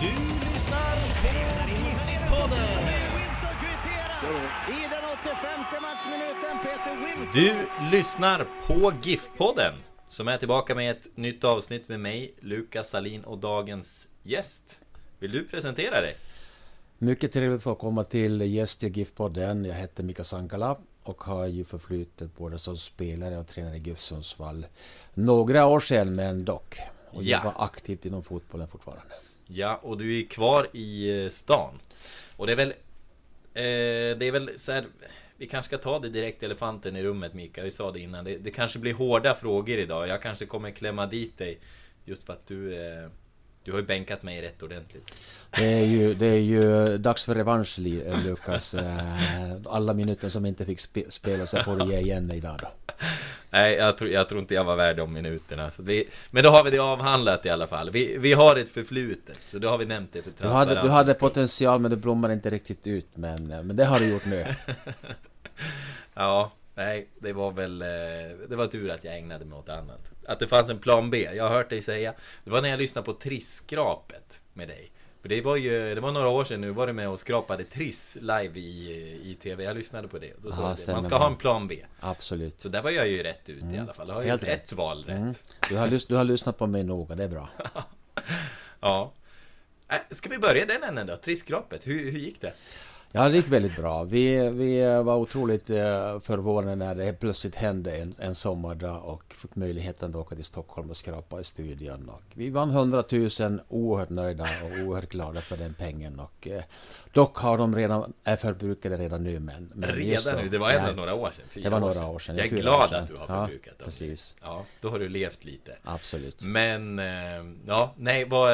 Du lyssnar på GIF-podden. I den 85 matchminuten, Peter Wilson. Du lyssnar på GIF-podden som är tillbaka med ett nytt avsnitt med mig, Lukas Salin och dagens gäst. Vill du presentera dig? Mycket trevligt att få komma till gäst i GIF-podden. Jag heter Mika Sankala och har ju förflutet både som spelare och tränare i GIF Sundsvall. Några år sedan men dock. Och Ja. jobbar aktivt inom fotbollen fortfarande. Ja, och du är kvar i eh, stan. Och det är väl... Eh, det är väl så här... Vi kanske ska ta det direkt elefanten i rummet Mika, vi sa det innan. Det, det kanske blir hårda frågor idag. Jag kanske kommer klämma dit dig. Just för att du... Eh, du har ju bänkat mig rätt ordentligt. Det är ju, det är ju dags för revansch eh, Lukas. Eh, Alla minuter som inte fick spe, spela så får du ge igen idag då. Nej, jag tror, jag tror inte jag var värd de minuterna. Vi, men då har vi det avhandlat i alla fall. Vi, vi har ett förflutet, så då har vi nämnt det för Du hade, du hade potential men det blommade inte riktigt ut. Men, eh, men det har du gjort nu. Ja, nej, det var väl... eh, Det var tur att jag ägnade mig åt annat. Att det fanns en plan B. Jag har hört dig säga... Det var när jag lyssnade på Trisskrapet med dig. För det var ju... Det var några år sedan nu. Var du med och skrapade Triss live i, i TV. Jag lyssnade på det. Då sa du Man ska ha en plan B. Absolut. Så där var jag ju rätt ut i alla fall. Jag har Helt gjort rätt. ett val rätt. Mm. Du, har, du har lyssnat på mig noga, det är bra. Ja. Äh, Ska vi börja den änden då? Trisskrapet. Hur, hur gick det? Ja, det gick väldigt bra. Vi, vi var otroligt eh, förvånade när det plötsligt hände en, en sommardag och fick möjligheten att åka till Stockholm och skrapa i studion. Och vi vann 100 000, oerhört nöjda och oerhört glada för den pengen. Och, eh, dock har de redan, är förbrukade redan nu. Men, men Redan nu? Det var ändå några år sedan. fyra Det var några år sedan, Jag är glad att du har Ja, förbrukat dem. precis. Ja, då har du levt lite. Absolut. Men, eh, ja, nej, vad...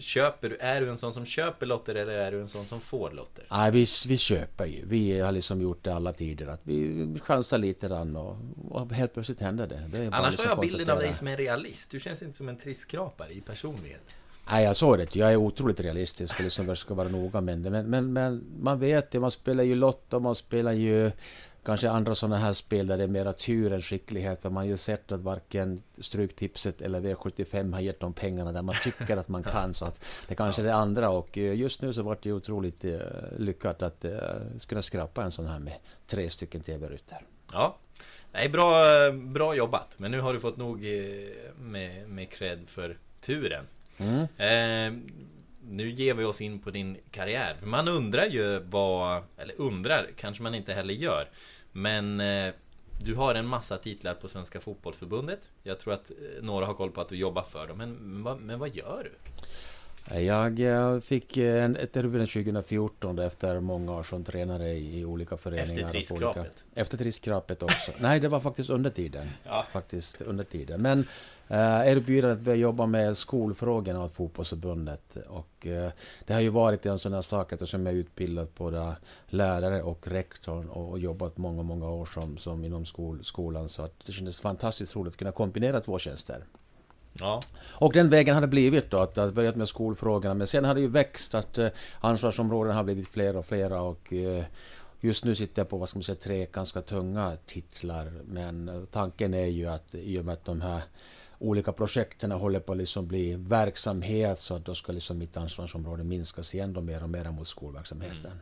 Köper du? Är du en sån som köper lotter eller är du en sån som får lotter? Nej, vi, vi köper ju. Vi har liksom gjort det alla tider. Att vi chansar lite grann och, och helt plötsligt händer det. det Annars liksom har jag bilden av dig som en realist. Du känns inte som en trisskrapare i personlighet. Nej, jag såg det. Jag är otroligt realistisk och liksom ska vara noga med det. Men, men, men man vet ju, man spelar ju Lotto, man spelar ju kanske andra sådana här spel där det är mera tur än skicklighet. För man har ju sett att varken Stryktipset eller V75 har gett de pengarna där man tycker att man kan. Så att det kanske är det andra. Och eh, just nu så var det otroligt eh, lyckat att eh, kunna skrapa en sån här med tre stycken TV-rutor. Ja. Nej, bra, bra jobbat. Men nu har du fått nog med, med cred för turen. Mm. Eh, nu ger vi oss in på din karriär. För man undrar ju vad... Eller undrar, kanske man inte heller gör. Men eh, du har en massa titlar på Svenska Fotbollsförbundet. Jag tror att eh, några har koll på att du jobbar för dem. Men, men, vad, men vad gör du? Jag fick eh, en, ett erbjudande 2014 efter många år som tränare i, i olika föreningar. Efter trisskrapet? Olika, efter trisskrapet också. Nej, det var faktiskt under tiden. Ja. Faktiskt under tiden. Men erbjudandet att jobba med skolfrågorna åt fotbollsförbundet. Och eh, det har ju varit en sån här sak eftersom jag är utbildad både lärare och rektor och, jobbat många, många år som, som inom skol, skolan. Så att det kändes fantastiskt roligt att kunna kombinera två tjänster. Ja. Och den vägen har det blivit då, att det börjat med skolfrågorna. Men sen har det ju växt att eh, ansvarsområden har blivit fler och fler och eh, just nu sitter jag på, vad ska man säga, tre ganska tunga titlar. Men eh, tanken är ju att i och med att de här olika projekten håller på att liksom bli verksamhet så att då ska liksom mitt ansvarsområde minskas igen då mer och mer mot skolverksamheten. Mm.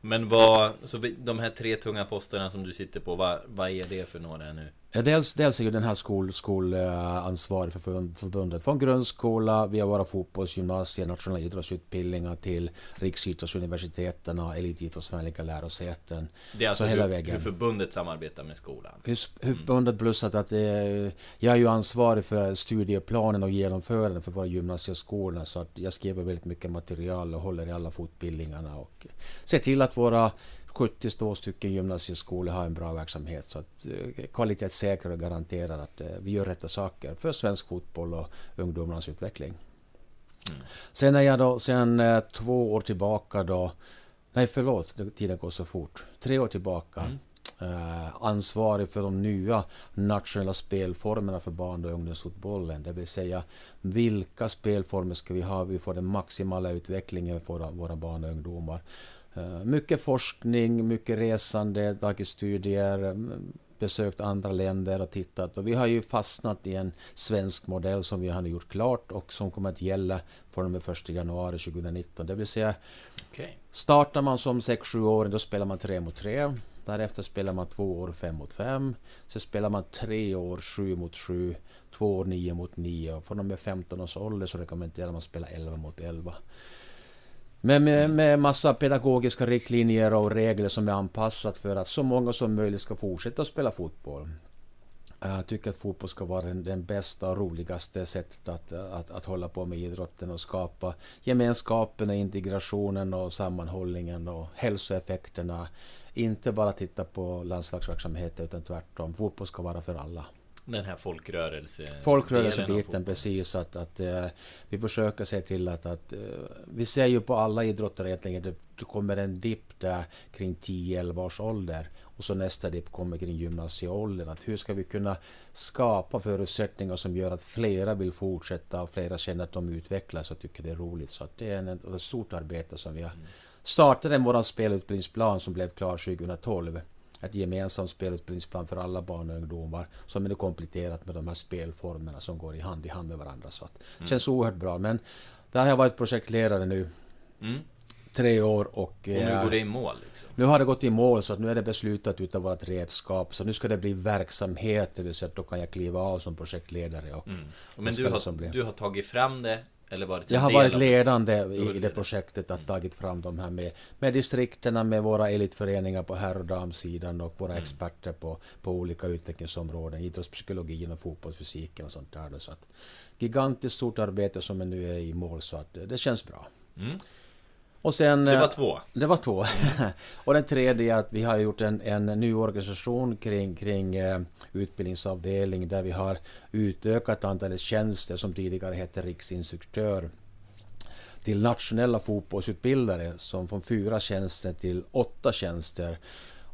Men vad... Så de här tre tunga posterna som du sitter på, vad, vad är det för några nu? Dels, dels är ju den här skol, skolansvarig för förbundet. Från grundskola, via våra fotbollsgymnasier, nationella idrottsutbildningar till riksidrottsuniversiteten och elitidrottsvänliga lärosäten. Det är alltså hur, vägen. hur förbundet samarbetar med skolan? Hur- hur Förbundet plus att, att det, jag är ju ansvarig för studieplanen och genomförandet för våra gymnasieskolor. Så att jag skriver väldigt mycket material och håller i alla fortbildningarna. Och ser till att våra 72 stycken gymnasieskolor har en bra verksamhet. Så att eh, kvalitetssäkrar och garanterar att eh, vi gör rätta saker för svensk fotboll och ungdomarnas utveckling. Sen är jag då sen eh, två år tillbaka då Nej förlåt, tiden går så fort. Tre år tillbaka. Eh, ansvarig för de nya nationella spelformerna för barn och ungdomsfotbollen. Det vill säga vilka spelformer ska vi ha? Vi får den maximala utvecklingen för våra, våra barn och ungdomar. Eh, mycket forskning, mycket resande, tagit studier, mm, besökt andra länder och tittat. Och vi har ju fastnat i en svensk modell som vi har gjort klart och som kommer att gälla från och med 1 januari 2019. Det vill säga Okej. Startar man som 6-7-åring då spelar man 3 mot 3. Därefter spelar man 2 år 5 mot 5. Så spelar man 3 år 7 mot 7. 2 år 9 mot 9. Och från och med 15 års ålder så rekommenderar man att spela 11 mot 11. Men med, med massa pedagogiska riktlinjer och regler som är anpassat för att så många som möjligt ska fortsätta att spela fotboll. Jag tycker att fotboll ska vara den, den bästa och roligaste sättet att, att, att hålla på med idrotten och skapa gemenskapen och integrationen och sammanhållningen och hälsoeffekterna. Inte bara titta på landslagsverksamhet utan tvärtom. Fotboll ska vara för alla. Den här folkrörelse... Folkrörelsebiten precis att, att eh, vi försöker se till att, att eh, vi ser ju på alla idrotter egentligen det, det kommer en dipp där kring 10-11 års ålder och så nästa dipp kommer kring gymnasieåldern. Att hur ska vi kunna skapa förutsättningar som gör att flera vill fortsätta och flera känner att de utvecklas och tycker det är roligt. Så att det är en, ett stort arbete som vi har startade med vår spelutbildningsplan som blev klar 2012. Ett gemensamt spelutbildningsplan för alla barn och ungdomar som är kompletterat med de här spelformerna som går i hand i hand med varandra. Så att, det känns oerhört bra. Men där har jag varit projektledare nu Mm. tre år och, Och nu eh, går det i mål liksom. nu har det gått i mål så att nu är det beslutat utav vårt redskap. Så nu ska det bli verksamhet, det vill säga att då kan jag kliva av som projektledare. Och Mm. Men du har, du har tagit fram det? Eller varit Jag har varit ledande i, det projektet att tagit fram de här med, med distrikterna, med våra elitföreningar på herr och damsidan och våra experter på, på olika utvecklingsområden, idrottspsykologin och fotbollsfysiken och sånt där. Så att, gigantiskt stort arbete som nu är i mål så att det, det känns bra. Mm. Och sen, Det var eh, två. det var två. och den tredje är att vi har gjort en, en ny organisation kring, kring eh, utbildningsavdelning där vi har utökat antalet tjänster som tidigare hette riksinstruktör till nationella fotbollsutbildare som från fyra tjänster till åtta tjänster.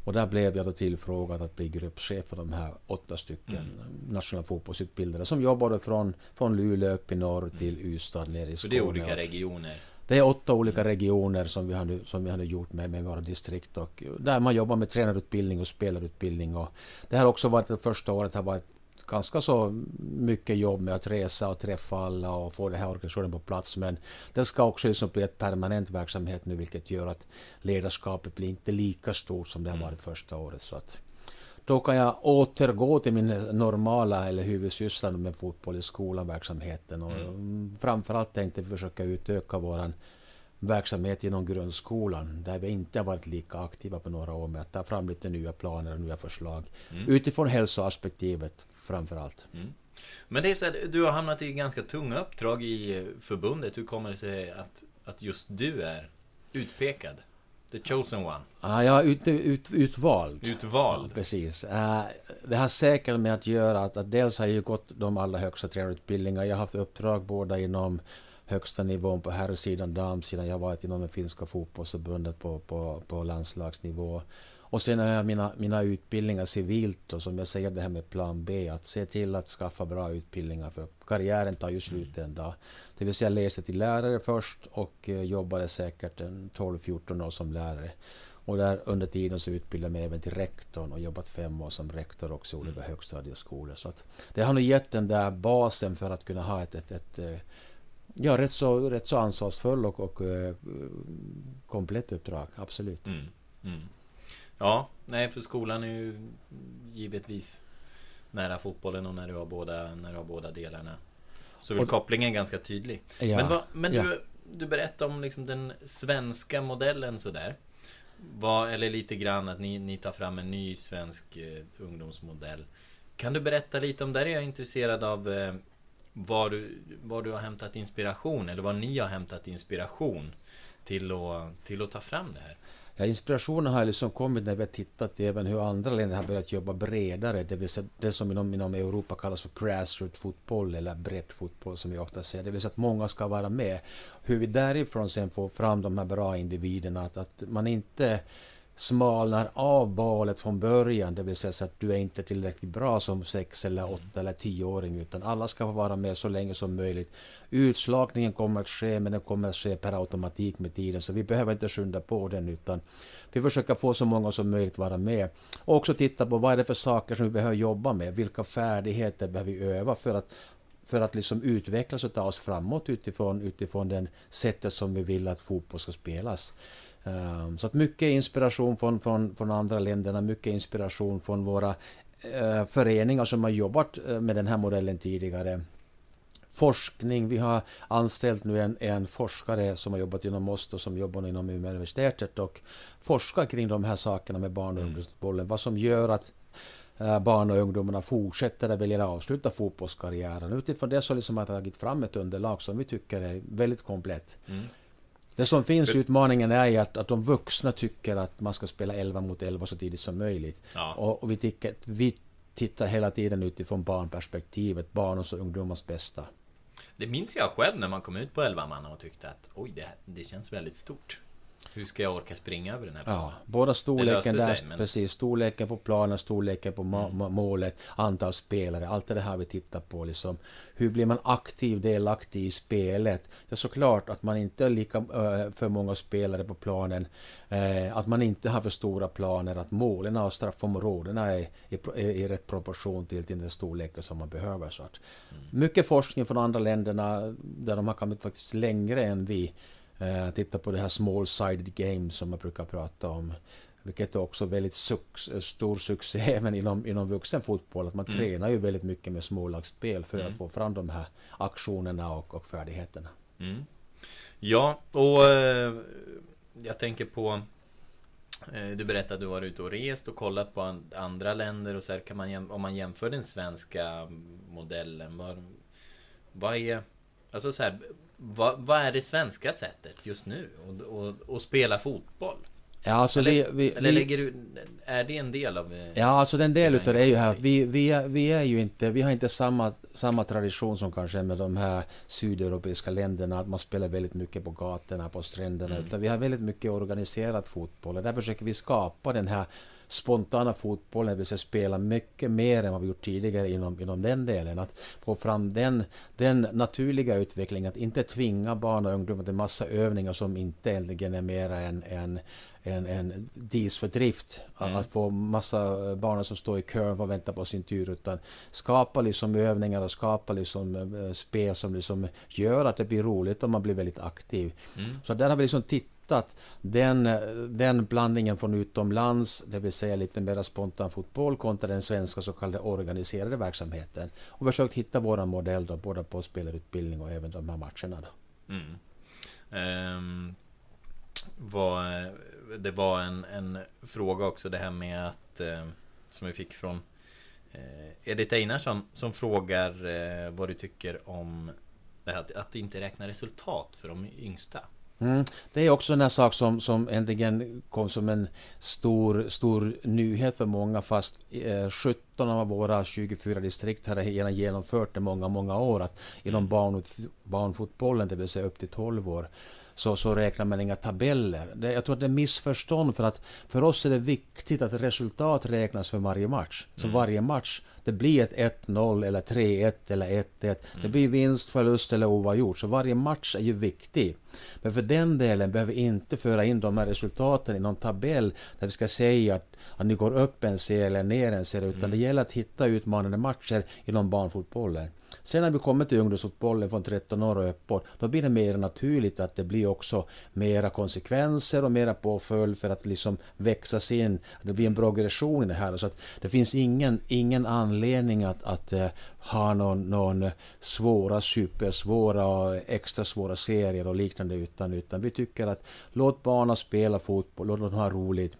Och där blev jag då tillfrågad att bli gruppchef för de här åtta stycken nationella fotbollsutbildare som jobbade från, från Luleå upp i norr till Ystad ner i Så Skåne. det är olika regioner det är åtta olika regioner som vi har nu, som vi har nu gjort med, med våra distrikt och där man jobbar med tränarutbildning och spelarutbildning. Och det har också varit det första året har varit ganska så mycket jobb med att resa och träffa alla och få den här organisationen på plats. Men det ska också liksom bli ett permanent verksamhet nu vilket gör att ledarskapet blir inte lika stort som det har varit första året. Så att då kan jag återgå till min normala eller huvudsysslan med fotboll i skolan, verksamheten. Och mm. framförallt tänkte vi försöka utöka våran verksamhet inom grundskolan där vi inte har varit lika aktiva på några år med att ta fram lite nya planer och nya förslag. Utifrån hälsoaspektivet framförallt. Men det är så här, du har hamnat i ganska tunga uppdrag i förbundet. Hur kommer det sig att, att just du är utpekad? The chosen one. Ah, jag är ut, ut, utvald. Utvald. Precis. Eh, det har säkert med att göra att, att dels har jag ju gått de allra högsta tränarutbildningar. Jag har haft uppdrag både inom högsta nivån på herrsidan, damsidan. Jag har varit inom det finska fotbollsförbundet på, på, på landslagsnivå. Och sen har jag mina, mina utbildningar civilt och som jag säger det här med plan B. Att se till att skaffa bra utbildningar för karriären tar ju slut en dag. Det vill säga jag läste till lärare först och eh, jobbade säkert en 12-14 år som lärare. Och där under tiden så utbildade jag mig även till rektorn och jobbat fem år som rektor också i olika högstadieskolor. Så att det har nog gett den där basen för att kunna ha ett, ett, ett eh, ja, rätt, så, rätt så ansvarsfull och, och eh, komplett uppdrag. Absolut. Mm. Mm. Ja, nej för skolan är ju givetvis nära fotbollen och när du har båda, när du har båda delarna. Så är Och- kopplingen ganska tydlig. Ja, men vad, men ja. du, du berättade om liksom den svenska modellen sådär. Vad, eller lite grann att ni, ni tar fram en ny svensk eh, ungdomsmodell. Kan du berätta lite om, där är jag intresserad av eh, var, du, var du har hämtat inspiration eller var ni har hämtat inspiration till att, till att ta fram det här. Ja, inspirationen har liksom kommit när vi har tittat även hur andra länder har börjat jobba bredare. Det vill säga det som inom, inom Europa kallas för grassroot fotboll eller breddfotboll som vi ofta säger. Det vill säga att många ska vara med. Hur vi därifrån sen får fram de här bra individerna. Att, att man inte smalnar av balet från början. Det vill säga så att du är inte tillräckligt bra som sex eller åtta eller tioåring. Utan alla ska få vara med så länge som möjligt. Utslagningen kommer att ske men den kommer att ske per automatik med tiden. Så vi behöver inte skynda på den utan vi försöker få så många som möjligt vara med. Och också titta på vad är det för saker som vi behöver jobba med. Vilka färdigheter behöver vi öva för att för att liksom utvecklas och ta oss framåt utifrån, utifrån den sättet som vi vill att fotboll ska spelas. Um, så att mycket inspiration från, från, från andra länderna, mycket inspiration från våra uh, föreningar som har jobbat uh, med den här modellen tidigare. Forskning, vi har anställt nu en, en forskare som har jobbat inom oss och som jobbar inom Umeå universitetet och forskar kring de här sakerna med barn och ungdomsbollen. Vad som gör att eh, barn och ungdomarna fortsätter att avsluta fotbollskarriären. Utifrån det så liksom har jag tagit fram ett underlag som vi tycker är väldigt komplett. Mm. Det som finns utmaningen är ju att, att de vuxna tycker att man ska spela 11 mot 11 så tidigt som möjligt. Ja. Och, och vi, tycker, vi tittar hela tiden utifrån barnperspektivet, barnens och ungdomars bästa. Det minns jag själv när man kom ut på 11 man och tyckte att oj, det, det känns väldigt stort. Hur ska jag orka springa över den här Ja, båda storleken där, sig, men- precis. Storleken på planen, storleken på Mm. målet, antal spelare. Allt det här vi tittar på. Liksom. Hur blir man aktiv, delaktig i spelet? Ja, såklart att man inte är lika eh, för många spelare på planen. Eh, att man inte har för stora planer. Att målen och straffområdena är i, pro- är i rätt proportion till, till den storleken som man behöver. Så att, Mm. Mycket forskning från andra länderna där de har kommit faktiskt längre än vi. Eh, titta på det här small-sided game som man brukar prata om. Vilket är också väldigt suc- stor succé även inom, inom vuxenfotboll. Att man Mm. tränar ju väldigt mycket med smålagsspel för att få fram de här aktionerna och, och färdigheterna. Mm. Ja, och eh, jag tänker på eh, Du berättade att du var ute och rest och kollat på an- andra länder och så här kan man Om man jämför den svenska modellen vad, vad är Alltså så här vad, vad är det svenska sättet just nu? Och, och spela fotboll? Ja, alltså Eller, vi, vi, eller lägger du Är det en del av eh, Ja, alltså den del utav det är ju här att vi, vi, är, vi är ju inte, vi har inte samma, samma tradition som kanske med de här sydeuropeiska länderna, att man spelar väldigt mycket på gatorna, på stränderna, Mm. utan vi har väldigt mycket organiserad fotboll och där försöker vi skapa den här spontana fotbollen, vi ska spela mycket mer än vad vi gjort tidigare inom, inom den delen. Att få fram den, den naturliga utvecklingen, att inte tvinga barn och ungdomar till massa övningar som inte egentligen är mera än, än en, en disfördrift. Mm. Att få massa barn som står i kön och väntar på sin tur. Utan skapa liksom övningar och skapa liksom eh, spel som liksom gör att det blir roligt och man blir väldigt aktiv. Mm. Så där har vi liksom tittat den, eh, den blandningen från utomlands, det vill säga lite mer spontan fotboll kontra den svenska så kallade organiserade verksamheten. Och försökt hitta våran modell då, både på spelarutbildning och även de här matcherna. Då. Mm. Ehm, um, var, det var en, en fråga också det här med att eh, Som vi fick från eh, Edith Einarsson som frågar eh, vad du tycker om det här att, att inte räkna resultat för de yngsta. Mm. Det är också en sak som, som äntligen kom som en stor, stor nyhet för många fast eh, 17 av våra 24 distrikt har redan genomfört det många, många år att inom barn, barnfotbollen, det vill säga upp till 12 år så, så räknar man inga tabeller. Det, jag tror att det är missförstånd för att för oss är det viktigt att resultat räknas för varje match. Så varje match, det blir ett 1-0 eller 3-1 eller 1-1. Det blir vinst, förlust eller oavgjort. Så varje match är ju viktig. Men för den delen behöver vi inte föra in de här resultaten i någon tabell där vi ska säga att, att ni går upp en serie eller ner en serie. Utan det gäller att hitta utmanande matcher inom barnfotbollen. Sen när vi kommer till ungdomsfotbollen från 13 år och uppåt, då blir det mer naturligt att det blir också mera konsekvenser och mera påföljd för att liksom växa sin, in. Det blir en progression i det här. Så att det finns ingen, ingen anledning att, att uh, ha någon, någon svåra, supersvåra och extra svåra serier och liknande utan, utan vi tycker att låt barnen spela fotboll, låt dem ha roligt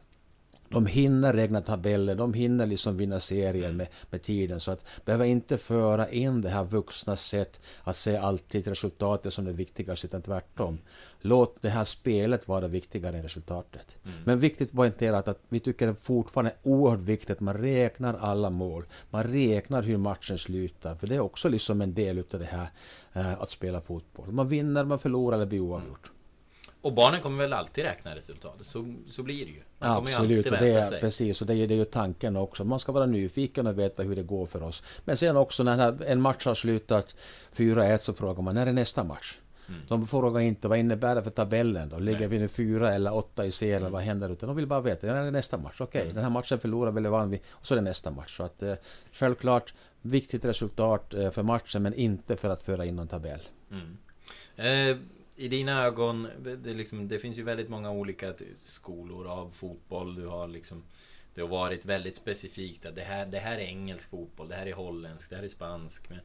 de hinner regna tabeller, de hinner liksom vinna serier med, med tiden. Så att behöver inte föra in det här vuxna sätt att se alltid resultatet som det viktigaste, utan tvärtom. Låt det här spelet vara viktigare än resultatet. Mm. Men viktigt att poängtera att, att vi tycker det fortfarande är oerhört viktigt att man räknar alla mål. Man räknar hur matchen slutar, för det är också liksom en del av det här eh, att spela fotboll. Man vinner, man förlorar eller blir oavgjort. Mm. Och barnen kommer väl alltid räkna resultatet, så, så blir det ju. De Absolut, och det är, precis. Och det är, det är ju tanken också. Man ska vara nyfiken och veta hur det går för oss. Men sen också när en match har slutat 4-1 så frågar man när är nästa match? Mm. De frågar inte vad innebär det för tabellen då? Ligger Nej. vi nu fyra eller åtta i serien? Mm. Vad händer? Utan de vill bara veta, när är det nästa match? Okej, okay, mm. den här matchen förlorar vi eller vann vi? Och så är det nästa match. Så att eh, självklart viktigt resultat eh, för matchen men inte för att föra in någon tabell. Mm. Eh, i dina ögon, det, liksom, det, finns ju väldigt många olika skolor av fotboll. Du har liksom Det har varit väldigt specifikt att det här, det här är engelsk fotboll, det här är holländsk, det här är spansk. Men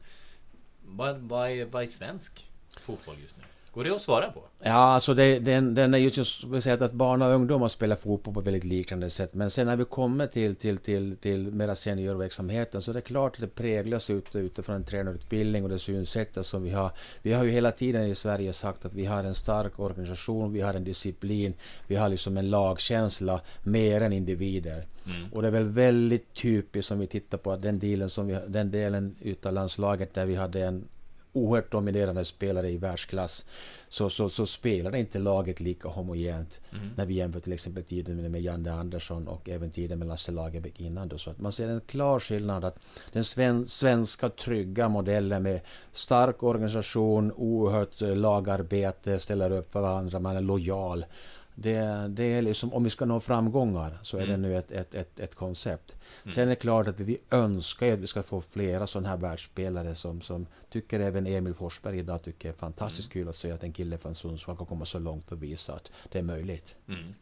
vad, vad, är, vad är svensk fotboll just nu? Går det att svara på? Ja, alltså det, den, den är ju vi säger att barn och ungdomar spelar fotboll på väldigt liknande sätt. Men sen när vi kommer till, till, till, till mera seniorverksamheten så är det klart att det präglas ute, utifrån en tränarutbildning och det synsättet som vi har. Vi har ju hela tiden i Sverige sagt att vi har en stark organisation, vi har en disciplin, vi har liksom en lagkänsla mer än individer. Mm. Och det är väl väldigt typiskt om vi tittar på den delen, som vi, den delen utav landslaget där vi hade en oerhört dominerande spelare i världsklass så, så, så spelar inte laget lika homogent mm. när vi jämför till exempel tiden med Janne Andersson och även tiden med Lasse Lagerbäck innan. Då. Så att man ser en klar skillnad att den sven, svenska trygga modellen med stark organisation, oerhört eh, lagarbete, ställer upp för varandra, man är lojal. Det, det är liksom, om vi ska nå framgångar så är mm. det nu ett, ett, ett, ett koncept. Mm. Sen är det klart att vi önskar att vi ska få flera sådana här världsspelare som, som tycker även Emil Forsberg idag tycker är fantastiskt mm. kul att se att en kille från Sundsvall kan komma så långt och visa att det är möjligt. Mm.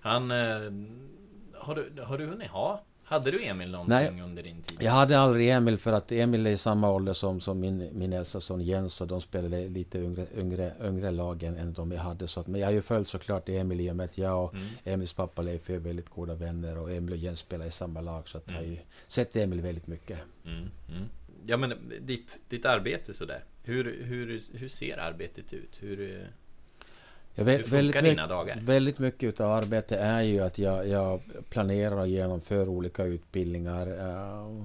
Han... Eh, har, du, har du hunnit ha hade du Emil någonting Nej, under din tid? Jag hade aldrig Emil för att Emil är i samma ålder som, som min, min äldsta son Jens och de spelade lite yngre, yngre, yngre lagen än de jag hade. Så att, men jag har ju följt såklart Emil i och med att jag och mm. Emils pappa Leif är väldigt goda vänner och Emil och Jens spelar i samma lag. Så att mm. jag har ju sett Emil väldigt mycket. Mm. mm. Ja men ditt, ditt arbete sådär. Hur, hur, hur ser arbetet ut? Hur... Ja, Hur funkar dina dagar? Väldigt mycket av arbetet är ju att jag, jag planerar och genomför olika utbildningar. Uh,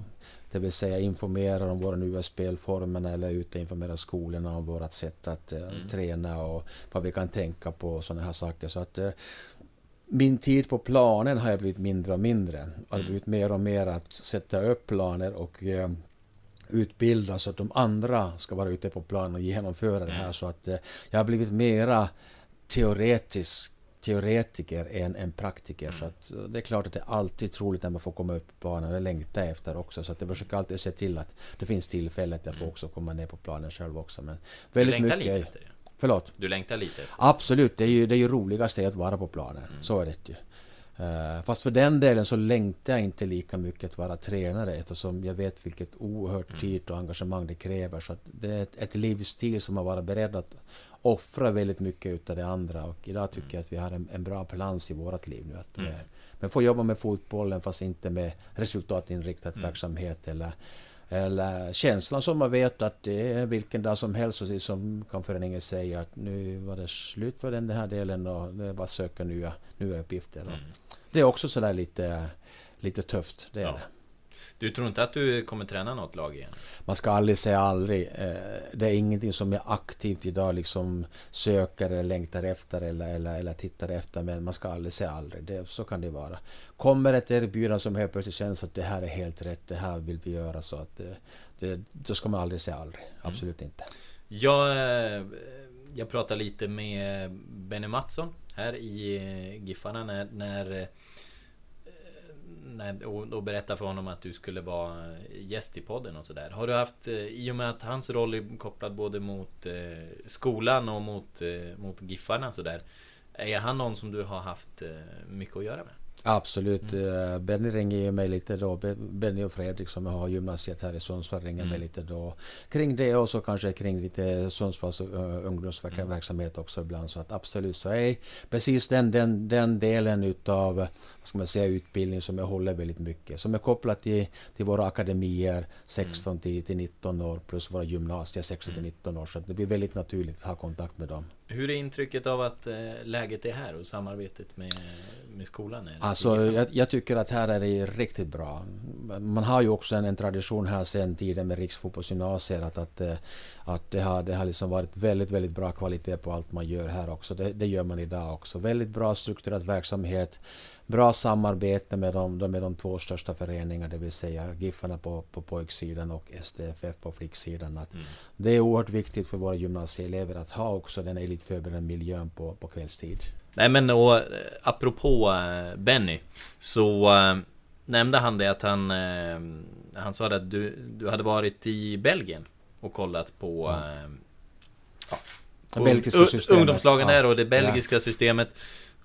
det vill säga informerar om våra nya spelformer eller ute informerar skolorna om vårt sätt att uh, mm. träna och vad vi kan tänka på och sådana här saker. Så att uh, min tid på planen har blivit mindre och mindre. Det har mm. blivit mer och mer att sätta upp planer och utbilda så att de andra ska vara ute på planen och genomföra det här. Mm. Så att jag har blivit mera teoretisk teoretiker än en praktiker. Mm. Så att eh, det är klart att det är alltid troligt när man får komma upp på banan. Det längtar jag efter också. Så att jag försöker alltid se till att det finns tillfälle att jag får mm. också komma ner på planen själv också. Men väldigt du längtar mycket, lite efter det? Förlåt? Du längtar lite? Absolut, det är ju det är ju roligast att vara på planen. Mm. Så är det ju. Uh, fast för den delen så längtar jag inte lika mycket att vara tränare eftersom jag vet vilket oerhört mm. tid och engagemang det kräver. Så det är ett, ett livsstil som man varit beredd att offra väldigt mycket utav det andra. Och idag tycker jag att vi har en, en bra balans i vårt liv nu. Att mm. Men får jobba med fotbollen fast inte med resultatinriktad mm. verksamhet eller eller känslan som man vet att det är vilken dag som helst, precis som kan föreningen säga att nu var det slut för den här delen och det är bara att söka nya, nya uppgifter. Mm. Det är också sådär lite, lite tufft, det är ja. det. Du tror inte att du kommer träna något lag igen? Man ska aldrig säga aldrig. Eh, det är ingenting som jag aktivt idag liksom söker eller längtar efter eller, eller, eller tittar efter. Men man ska aldrig säga aldrig. Det, så kan det vara. Kommer ett erbjudande som helt plötsligt känns att det här är helt rätt, det här vill vi göra. Så att det, det, då ska man aldrig säga aldrig. Mm. Absolut mm. inte. Jag, eh, jag pratade lite med Benny Mattsson här i eh, Giffarna när, när nej, och, och berätta för honom att du skulle vara gäst i podden och sådär. Har du haft, eh, i och med att hans roll är kopplad både mot eh, skolan och mot, eh, mot Giffarna sådär. Är han någon som du har haft eh, mycket att göra med? Absolut. Mm. Benny ringer ju mig lite då. Benny och Fredrik som har gymnasiet här i Sundsvall ringer mm. mig lite då. Kring det och så kanske kring lite Sundsvalls ungdomsverksamhet mm. också ibland. Så att absolut så är precis den, den, den delen utav ska man säga, utbildning som jag håller väldigt mycket. Som är kopplat till, till våra akademier 16 mm. till, till 19 år plus våra gymnasier 16 till 19 mm. år. Så det blir väldigt naturligt att ha kontakt med dem. Hur är intrycket av att eh, läget är här och samarbetet med, med skolan? Är alltså, jag, jag, tycker att här är det riktigt bra. Man har ju också en, en tradition här sedan tiden med riksfotbollsgymnasier att, att, eh, att det har, det har liksom varit väldigt, väldigt bra kvalitet på allt man gör här också. Det, det gör man idag också. Väldigt bra strukturerad verksamhet bra samarbete med de, med de två största föreningarna, det vill säga Giffarna på, på pojksidan och STFF på flicksidan. Att mm. Det är oerhört viktigt för våra gymnasieelever att ha också den elitförberedande miljön på, på kvällstid. Nej men och eh, apropå eh, Benny Så äh, nämnde han det att han Han sa att du, du hade varit i Belgien Och kollat på ja. Äh, ja, på ungdomslagen där och det belgiska ja. systemet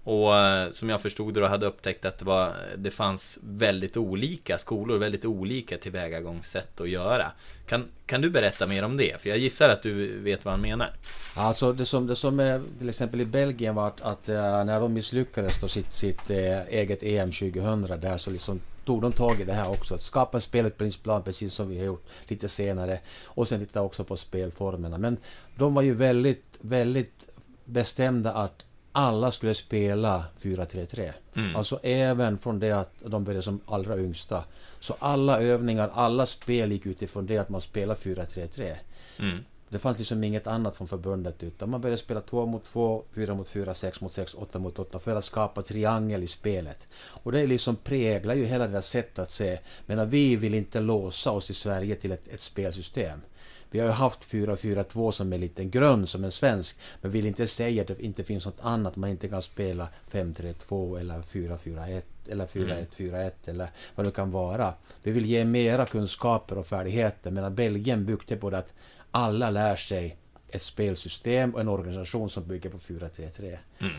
och eh, som jag förstod det då hade upptäckt att det, var, det fanns väldigt olika skolor, väldigt olika tillvägagångssätt att göra. Kan, kan du berätta mer om det? För jag gissar att du vet vad han menar. Alltså det som, det som är till exempel i Belgien var att, att eh, när de misslyckades då sitt, sitt eh, eget EM 2000 där så liksom tog de tag i det här också. Att skapa en spelutbildningsplan precis som vi har gjort lite senare. Och sen titta också på spelformerna. Men de var ju väldigt, väldigt bestämda att alla skulle spela 4-3-3. Mm. Alltså även från det att de började som allra yngsta. Så alla övningar, alla spel gick utifrån det att man spelar 4-3-3. Mm. Det fanns liksom inget annat från förbundet utan man började spela 2 mot 2, 4 mot 4, 6 mot 6, 8 mot 8 för att skapa triangel i spelet. Och det liksom präglar ju hela deras sätt att se. Men vi vill inte låsa oss i Sverige till ett, ett spelsystem. Vi har ju haft 4-4-2 som en liten grund, som en svensk. Men vill inte säga att det inte finns något annat. Man inte kan spela 5-3-2 eller 4-4-1 eller 4-1-4-1 mm. eller vad det kan vara. Vi vill ge mera kunskaper och färdigheter. Medan Belgien byggde på det att alla lär sig ett spelsystem och en organisation som bygger på 4-3-3. Mm.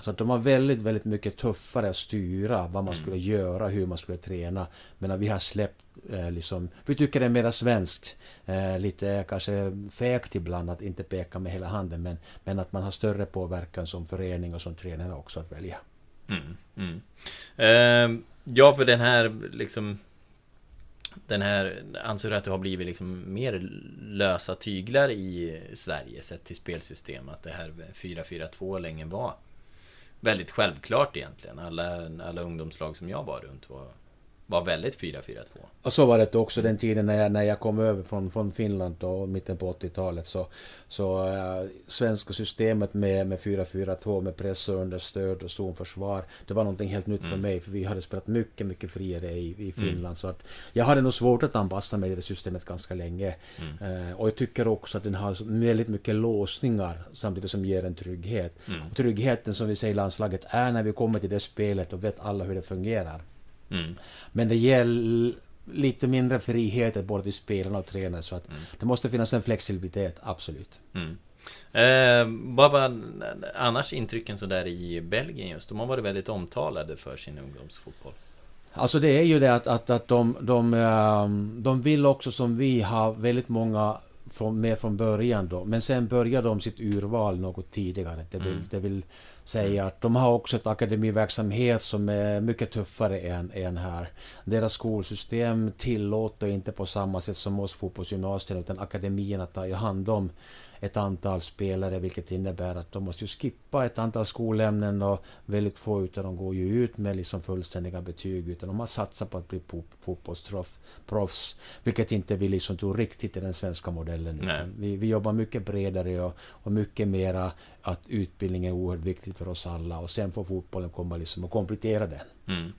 Så att de var väldigt, väldigt mycket tuffare att styra vad man mm. skulle göra, hur man skulle träna. Men vi har släppt eh, liksom, vi tycker det är mera svenskt. Eh, lite kanske fegt ibland att inte peka med hela handen men, men att man har större påverkan som förening och som tränare också att välja. Mm, mm. Eh, ja, för den här liksom den här, anser du att det har blivit liksom mer lösa tyglar i Sverige sett till spelsystem? Att det här 4-4-2 länge var väldigt självklart egentligen. Alla, alla ungdomslag som jag var runt var var väldigt 4-4-2. Och så var det också den tiden när jag, när jag kom över från, från Finland då, mitten på 80-talet. Så, så äh, svenska systemet med, med 4-4-2 med press och understöd och zonförsvar. Det var någonting helt nytt mm. för mig. För vi hade spelat mycket, mycket friare i, i Finland. Mm. Så att jag hade nog svårt att anpassa mig till det systemet ganska länge. Mm. Äh, och jag tycker också att den har väldigt mycket låsningar samtidigt som ger en trygghet. Mm. Och tryggheten som vi säger i landslaget är när vi kommer till det spelet och vet alla hur det fungerar. Mm. Men det ger lite mindre frihet både till spelarna och tränarna så att mm. det måste finnas en flexibilitet, absolut. Mm. Eh, vad var annars intrycken sådär i Belgien just? De har varit väldigt omtalade för sin ungdomsfotboll. Alltså det är ju det att, att, att de, de, ehm, de vill också som vi ha väldigt många från, med från början då. Men sen börjar de sitt urval något tidigare. Det vill, mm. det vill säga att de har också ett akademiverksamhet som är mycket tuffare än, än här. Deras skolsystem tillåter inte på samma sätt som oss fotbollsgymnasier utan akademierna tar hand om ett antal spelare vilket innebär att de måste ju skippa ett antal skolämnen och väldigt få utav dem går ju ut med liksom fullständiga betyg utan de har satsat på att bli fotbollsproffs. Vilket inte vi liksom tror riktigt i den svenska modellen. Vi, vi jobbar mycket bredare och, och mycket mera att utbildning är oerhört viktigt för oss alla och sen får fotbollen komma liksom och komplettera den. Mm.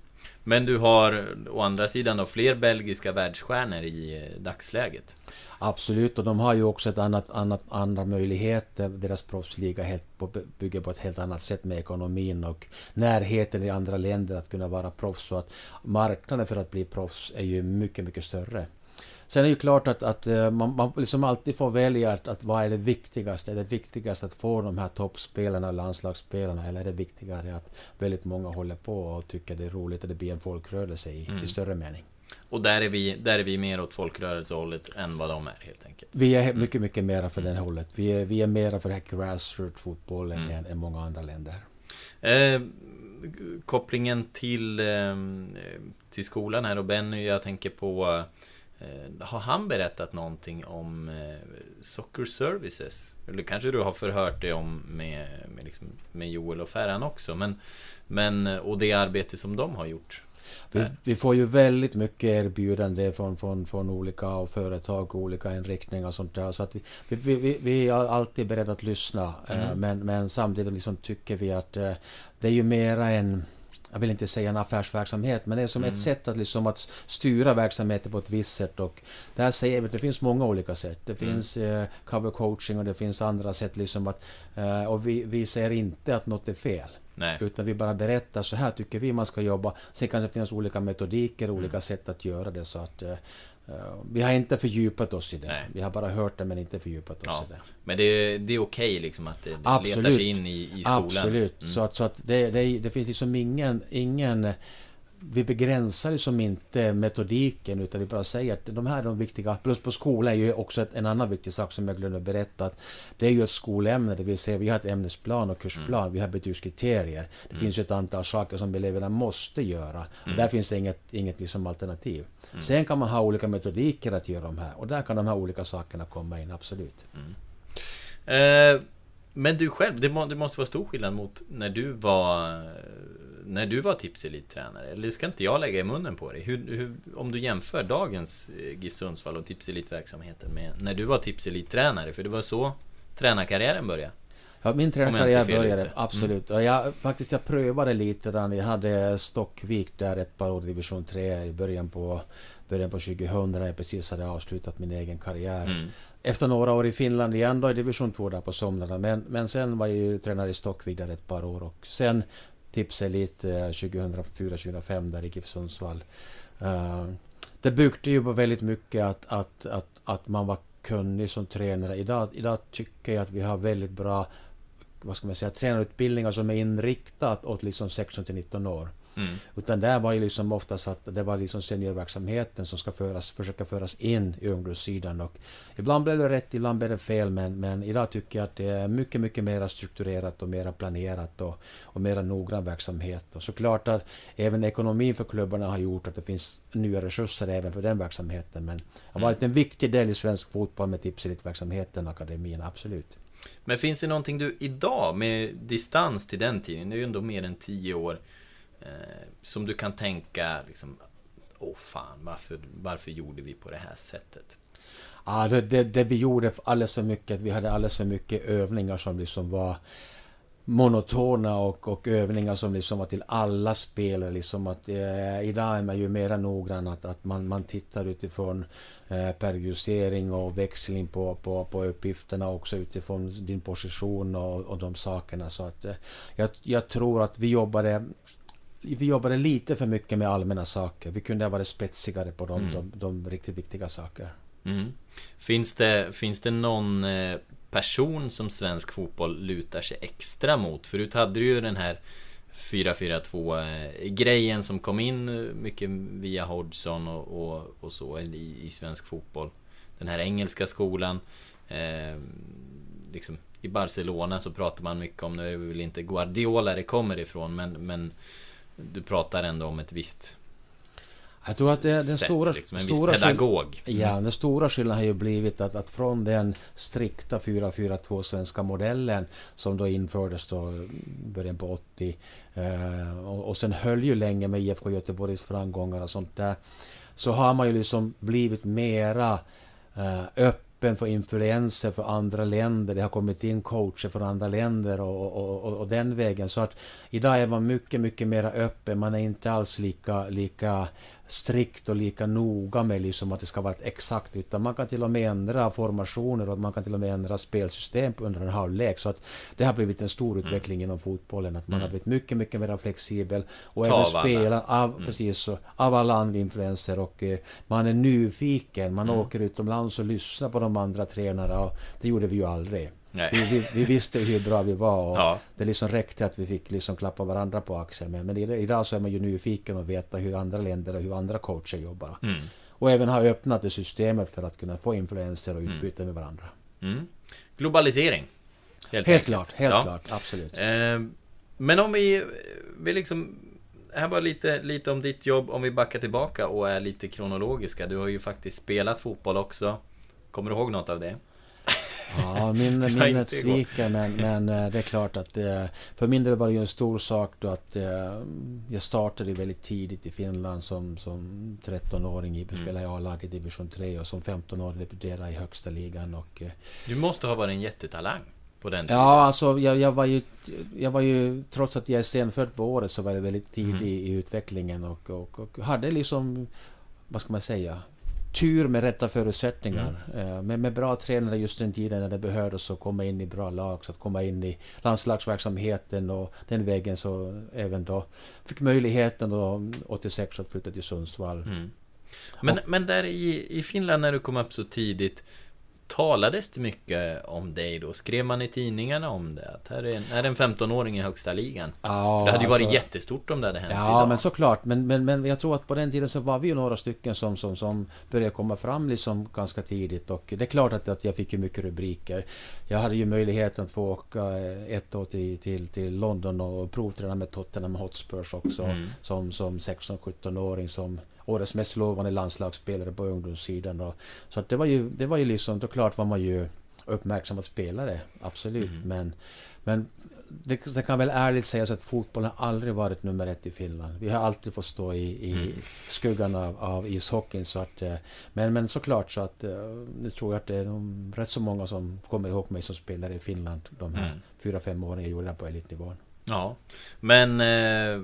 Men du har å andra sidan då fler belgiska världsstjärnor i eh, dagsläget? Absolut, och de har ju också ett annat, annat, andra möjligheter. Deras proffsliga helt på, bygger på ett helt annat sätt med ekonomin och närheten i andra länder att kunna vara proffs. Så att marknaden för att bli proffs är ju mycket, mycket större. Sen är det ju klart att, att eh, man, man liksom alltid får välja att, att vad är det viktigaste? Är det viktigast att få de här toppspelarna, landslagsspelarna, eller är det viktigare att väldigt många håller på och tycker det är roligt att det blir en folkrörelse i, mm. i större mening? Och där är, vi, där är vi mer åt folkrörelsehållet än vad de är helt enkelt. Vi är mm. mycket, mycket mera för mm. den hållet. Vi är, vi är mera för den här grassroot-fotbollen mm. än, än många andra länder. Eh, kopplingen till, eh, till skolan här och Benny, jag tänker på Eh, har han berättat någonting om eh, Soccer Services? Eller kanske du har förhört dig om med, med, liksom, med Joel och Ferran också. Men, men, och det arbete som de har gjort. Vi, vi, får ju väldigt mycket erbjudande från, från, från olika företag och olika inriktningar och sånt där. Så att vi, vi, vi, vi är alltid beredda att lyssna. Eh, mm. Men, men samtidigt liksom tycker vi att det är ju mera en jag vill inte säga en affärsverksamhet, men det är som mm. ett sätt att, liksom att styra verksamheten på ett visst sätt. Och där säger vi det finns många olika sätt. Det mm. finns eh, cover coaching och det finns andra sätt. Liksom att, eh, och vi, vi säger inte att något är fel. Nej. Utan vi bara berättar, så här tycker vi man ska jobba. Sen kan det finnas olika metodiker, olika mm. sätt att göra det. Så att, Eh, vi har inte fördjupat oss i det. Nej. Vi har bara hört det men inte fördjupat oss ja. i det. Men det är, det är okej liksom att det Absolut. letar sig in i, i skolan? Absolut. Mm. Så att, så att det, det, det finns liksom ingen, ingen vi begränsar liksom inte metodiken utan vi bara säger att de här är de viktiga. Plus på skolan är ju också en annan viktig sak som jag glömde berätta. Att det är ju ett skolämne, det vill säga vi har ett ämnesplan och kursplan, mm. vi har betygskriterier. Det mm. finns ju ett antal saker som eleverna måste göra. Mm. där finns det inget, inget liksom alternativ. Mm. Sen kan man ha olika metodiker att göra de här och där kan de här olika sakerna komma in, absolut. Mm. Eh, men du själv, det, må, det, måste vara stor skillnad mot när du var när du var tipselittränare? Eller ska inte jag lägga i munnen på dig? Hur, hur, om du jämför dagens eh, GIF Sundsvall och tipselitverksamheten med när du var tipselittränare, för det var så tränarkarriären började. Ja, min tränarkarriär började, lite. absolut. Mm. Jag, faktiskt, jag prövade lite. Där. Jag hade Stockvik där ett par år, division 3, i början på, början på 2000, när jag precis hade avslutat min egen karriär. Mm. Efter några år i Finland igen då i division 2 där på somrarna. Men, men sen var jag ju tränare i Stockvik där ett par år och sen Tipselit 2004-2005 där i GIF Sundsvall. Uh, det byggde ju på väldigt mycket att, att, att, att man var kunnig som tränare. Idag, idag tycker jag att vi har väldigt bra vad ska man säga, tränarutbildningar som är inriktat åt liksom 16 till 19 år. Mm. Utan där var ju liksom oftast att det var liksom seniorverksamheten som ska föras, försöka föras in i ungdomssidan. Och ibland blev det rätt, ibland blev det fel. Men, men idag tycker jag att det är mycket, mycket mer strukturerat och mer planerat och, och mer noggrann verksamhet. Och såklart att även ekonomin för klubbarna har gjort att det finns nya resurser även för den verksamheten. Men det har varit en viktig del i svensk fotboll med Tipselit-verksamheten, akademin, absolut. Men finns det någonting du idag, med distans till den tiden, det är ju ändå mer än tio år, Eh, som du kan tänka liksom, åh fan, varför, varför gjorde vi på det här sättet? Ja, det, det, det, vi gjorde alldeles för mycket, vi hade alldeles för mycket övningar som liksom var monotona och, och övningar som liksom var till alla spelare. Liksom att, eh, idag är man ju mera noggrann att, att man, man tittar utifrån eh, periodisering och växling på, på, på uppgifterna också utifrån din position och, och de sakerna. Så att, eh, jag, jag tror att vi jobbade vi jobbade lite för mycket med allmänna saker. Vi kunde ha varit spetsigare på de, mm. de, de riktigt viktiga saker. Mm. Finns, det, finns det någon eh, person som svensk fotboll lutar sig extra mot? Förut hade du ju den här 4-4-2 grejen som kom in eh, mycket via Hodgson och, och, och så i, i, svensk fotboll. Den här engelska skolan. Eh, liksom, I Barcelona så pratar man mycket om, nu är det väl inte Guardiola det kommer ifrån, men, men du pratar ändå om ett visst jag tror att det, den sätt, stora, liksom, en stora viss pedagog. Mm. Ja, den stora skillnaden har ju blivit att, att från den strikta 4-4-2 svenska modellen som då infördes då början på 80 eh, och, och sen höll ju länge med IFK Göteborgs framgångar och sånt där. Så har man ju liksom blivit mera eh, öppen öppen för influenser för andra länder. Det har kommit in coacher från andra länder och, och, och, och, den vägen. Så att idag är man mycket, mycket mer öppen. Man är inte alls lika, lika strikt och lika noga med liksom att det ska vara exakt utan man kan till och med ändra formationer och man kan till och med ändra spelsystem under en halvlek. Så att det har blivit en stor mm. utveckling mm. inom fotbollen. Att man mm. har blivit mycket, mycket mer flexibel. Och Ta även spela av, mm. precis så, av alla andra influenser och eh, man är nyfiken. Man mm. åker utomlands och lyssnar på de andra tränarna. Och det gjorde vi ju aldrig. Vi, vi, vi, visste hur bra vi var och ja. det liksom räckte att vi fick liksom klappa varandra på axeln. Men, men idag så är man ju nyfiken och veta hur andra länder och hur andra coacher jobbar. Mm. Och även har öppnat det systemet för att kunna få influenser och mm. utbyte mm. med varandra. Mm. Globalisering. Helt, helt klart, helt ja. klart, absolut. Eh, men om vi, vi liksom här var lite, lite om ditt jobb, om vi backar tillbaka och är lite kronologiska. Du har ju faktiskt spelat fotboll också. Kommer du ihåg något av det? Ja, min, minnet sviker men, men eh, det är klart att det, för min del var det ju en stor sak då att eh, jag startade väldigt tidigt i Finland som, som 13-åring. i mm. Spelade i A-laget i division 3 och som 15-åring debuterade i högsta ligan. Och, eh, du måste ha varit en jättetalang på den tiden? Ja, alltså jag, jag, var ju, jag var ju... Trots att jag är senfödd på året så var jag väldigt tidig mm. i utvecklingen och, och, och hade liksom... Vad ska man säga? Tur med rätta förutsättningar. Mm. Eh, med, med bra tränare just den tiden när det behövdes att komma in i bra lag, så att komma in i landslagsverksamheten och den vägen så även då fick möjligheten då 86 att flytta till Sundsvall. Mm. Men, och, men där i, i Finland när du kom upp så tidigt Talades det mycket om dig då? Skrev man i tidningarna om det? Att här är en, är en 15-åring i högsta ligan? Ja, det hade ju varit alltså, jättestort om det hade hänt Ja, idag. men såklart. Men, men, men jag tror att på den tiden så var vi ju några stycken som, som, som började komma fram liksom ganska tidigt. Och det är klart att, att jag fick ju mycket rubriker. Jag hade ju möjligheten att få åka ett år till, till, till London och provträna med Tottenham Hotspurs också. Mm. Som, som 16-17-åring som årets mest lovande landslagsspelare på ungdomssidan. Och, så att det var ju, det var ju liksom, då klart var man ju uppmärksammad spelare, absolut. Mm. Men, men det, det, kan väl ärligt sägas att fotbollen har aldrig varit nummer ett i Finland. Vi har alltid fått stå i, i mm. skuggan av, av ishockeyn. Så att, eh, men, men såklart så att nu eh, tror jag att det är de, rätt så många som kommer ihåg mig som spelare i Finland de här mm. fyra, fem åren jag gjorde på elitnivån. Ja, men eh,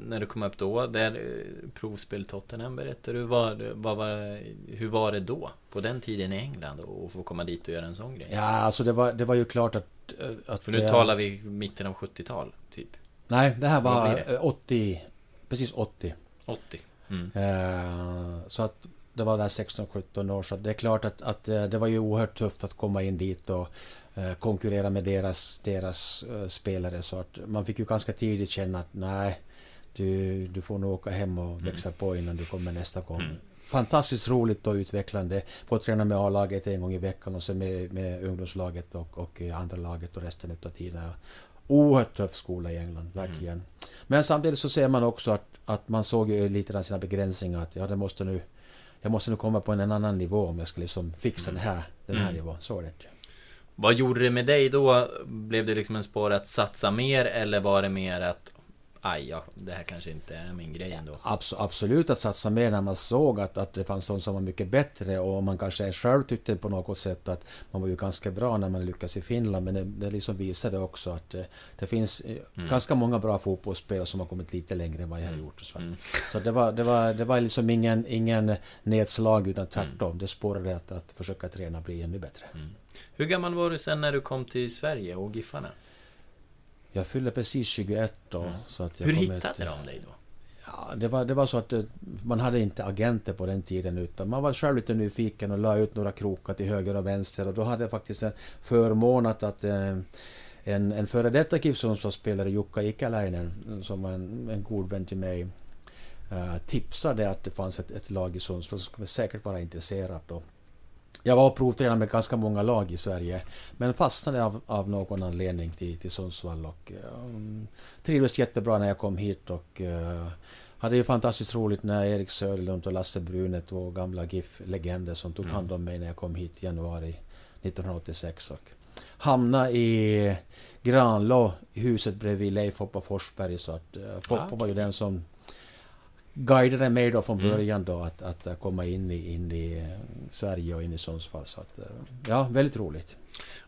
när du kom upp då, där eh, provspel Tottenham berättade du, vad, vad, vad, hur var det då? På den tiden i England och få komma dit och göra en sån grej? Ja, alltså det var, det var ju klart att... Eh, att För nu det, talar vi mitten av 70-tal, typ? Nej, det här var det? 80, precis 80. 80. Mm. Eh, så att det var där 16-17 år, så det är klart att, att eh, det var ju oerhört tufft att komma in dit och konkurrera med deras, deras uh, spelare. Så att man fick ju ganska tidigt känna att nej, du, du får nog åka hem och mm. växa mm. på innan du kommer nästa gång. Mm. Fantastiskt roligt och utvecklande. Få träna med A-laget en gång i veckan och sen med, med ungdomslaget och, och andra laget och resten av tiden. Oerhört tuff skola i England, verkligen. Mm. Men samtidigt så ser man också att, att man såg ju lite av sina begränsningar. Att ja, det måste nu, jag måste nu komma på en annan nivå om jag ska liksom fixa mm. den här, den här mm. nivån. Så är det. Vad gjorde det med dig då? Blev det liksom en spår att satsa mer eller var det mer att aj, ja, det här kanske inte är min grej ändå. Abs absolut att satsa mer när man såg att, att det fanns de som var mycket bättre och man kanske själv tyckte på något sätt att man var ju ganska bra när man lyckades i Finland. Men det, det liksom visade också att det, eh, det finns eh, mm. ganska många bra fotbollsspelare som har kommit lite längre än vad jag har mm. gjort. Så, mm. så det, var, det, var, det var liksom ingen, ingen nedslag utan tvärtom. Mm. Det spårade att, att försöka träna och bli ännu bättre. Mm. Hur gammal var du sen när du kom till Sverige och Giffarna? Jag fyllde precis 21 då. Mm. Så att jag Hur hittade ett, de dig då? Ja, det, var, det var så att eh, man hade inte agenter på den tiden utan man var själv lite nyfiken och la ut några krokar till höger och vänster och då hade jag faktiskt en förmån att, att eh, en, en före detta KIF spelare Jukka Ikäläinen, som var en, en god vän till mig, tipsade att det fanns ett, ett lag i Sundsvall som skulle säkert vara intresserat. Och jag var och provtränade med ganska många lag i Sverige. Men fastnade av, av någon anledning till, till Sundsvall och um, trivdes jättebra när jag kom hit och uh, hade ju fantastiskt roligt när Erik Söderlund och Lasse Brune, två gamla GIF-legender som tog hand om mig när jag kom hit i januari 1986. Och hamnade i Granlå, huset bredvid Leif Hoppa Forsberg. Så att uh, Foppa ah, okay. var ju den som guidade mig då från mm. början då att, att komma in i, in i eh, Sverige och in i Sundsvall. Så att, eh, ja, väldigt roligt.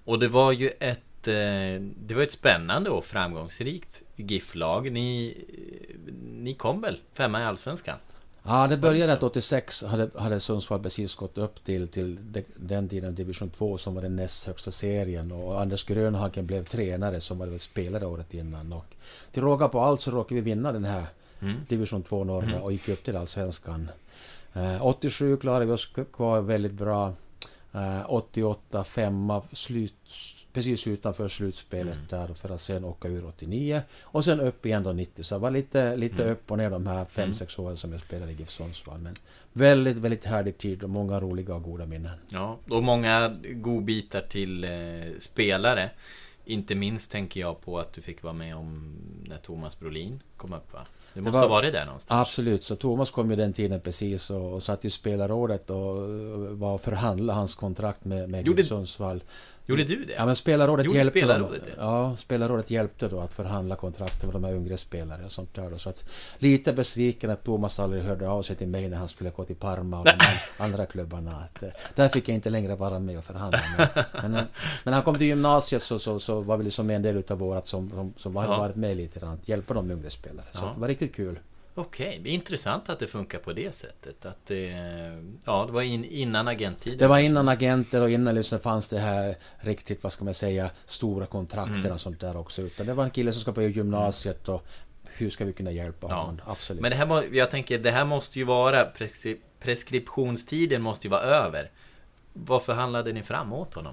Och det var ju ett eh, det var ett spännande och framgångsrikt GIF-lag. Ni, ni kom väl femma i Allsvenskan? Ja, det började att 86 hade, hade Sundsvall precis gått upp till, till den tiden division 2 som var den näst högsta serien och Anders Grönhagen blev tränare som var spelare året innan. Och till råga på allt så råkade vi vinna den här mm. division 2 norra mm. och gick upp till allsvenskan. Eh, 87 klarade vi oss kvar väldigt bra. Eh, 88 femma, slut, precis utanför slutspelet mm. där för att sen åka ur 89 och sen upp igen då 90. Så det var lite, lite mm. upp och ner de här 5-6 mm. åren som jag spelade i GIF Sundsvall. Men väldigt, väldigt härlig tid och många roliga och goda minnen. Ja, och många godbitar till eh, spelare. Inte minst tänker jag på att du fick vara med om när Thomas Brolin kom upp va? Det måste det var, ha varit där någonstans? Absolut, så Thomas kom ju den tiden precis och, och satt i spelarrådet och var och förhandlade hans kontrakt med, med Sundsvall. Gjorde du det? Ja, men spelarrådet Gjorde hjälpte spelarrådet dem. Ja, spelarrådet hjälpte då att förhandla kontrakten med de här yngre spelare och sånt där. Då. Så att lite besviken att Thomas aldrig hörde av sig till mig när han skulle gå till Parma och de andra klubbarna. Att, eh, där fick jag inte längre vara med och förhandla. Men, men när han kom till gymnasiet så, så, så var vi liksom en del utav vårat som, som, som ja. varit med lite grann. Att hjälpa de yngre spelare. Så ja. det var riktigt kul. Okej, okay. intressant att det funkar på det sättet. Att det, ja, det var in, innan agenttiden. Det var innan agenter och innan liksom fanns det här riktigt, vad ska man säga, stora kontrakten mm. och sånt där också. Utan det var en kille som ska börja gymnasiet och hur ska vi kunna hjälpa ja. honom? Absolut. Men det här, jag tänker, det här måste ju vara, preskriptionstiden måste ju vara över. Varför handlade ni fram åt honom?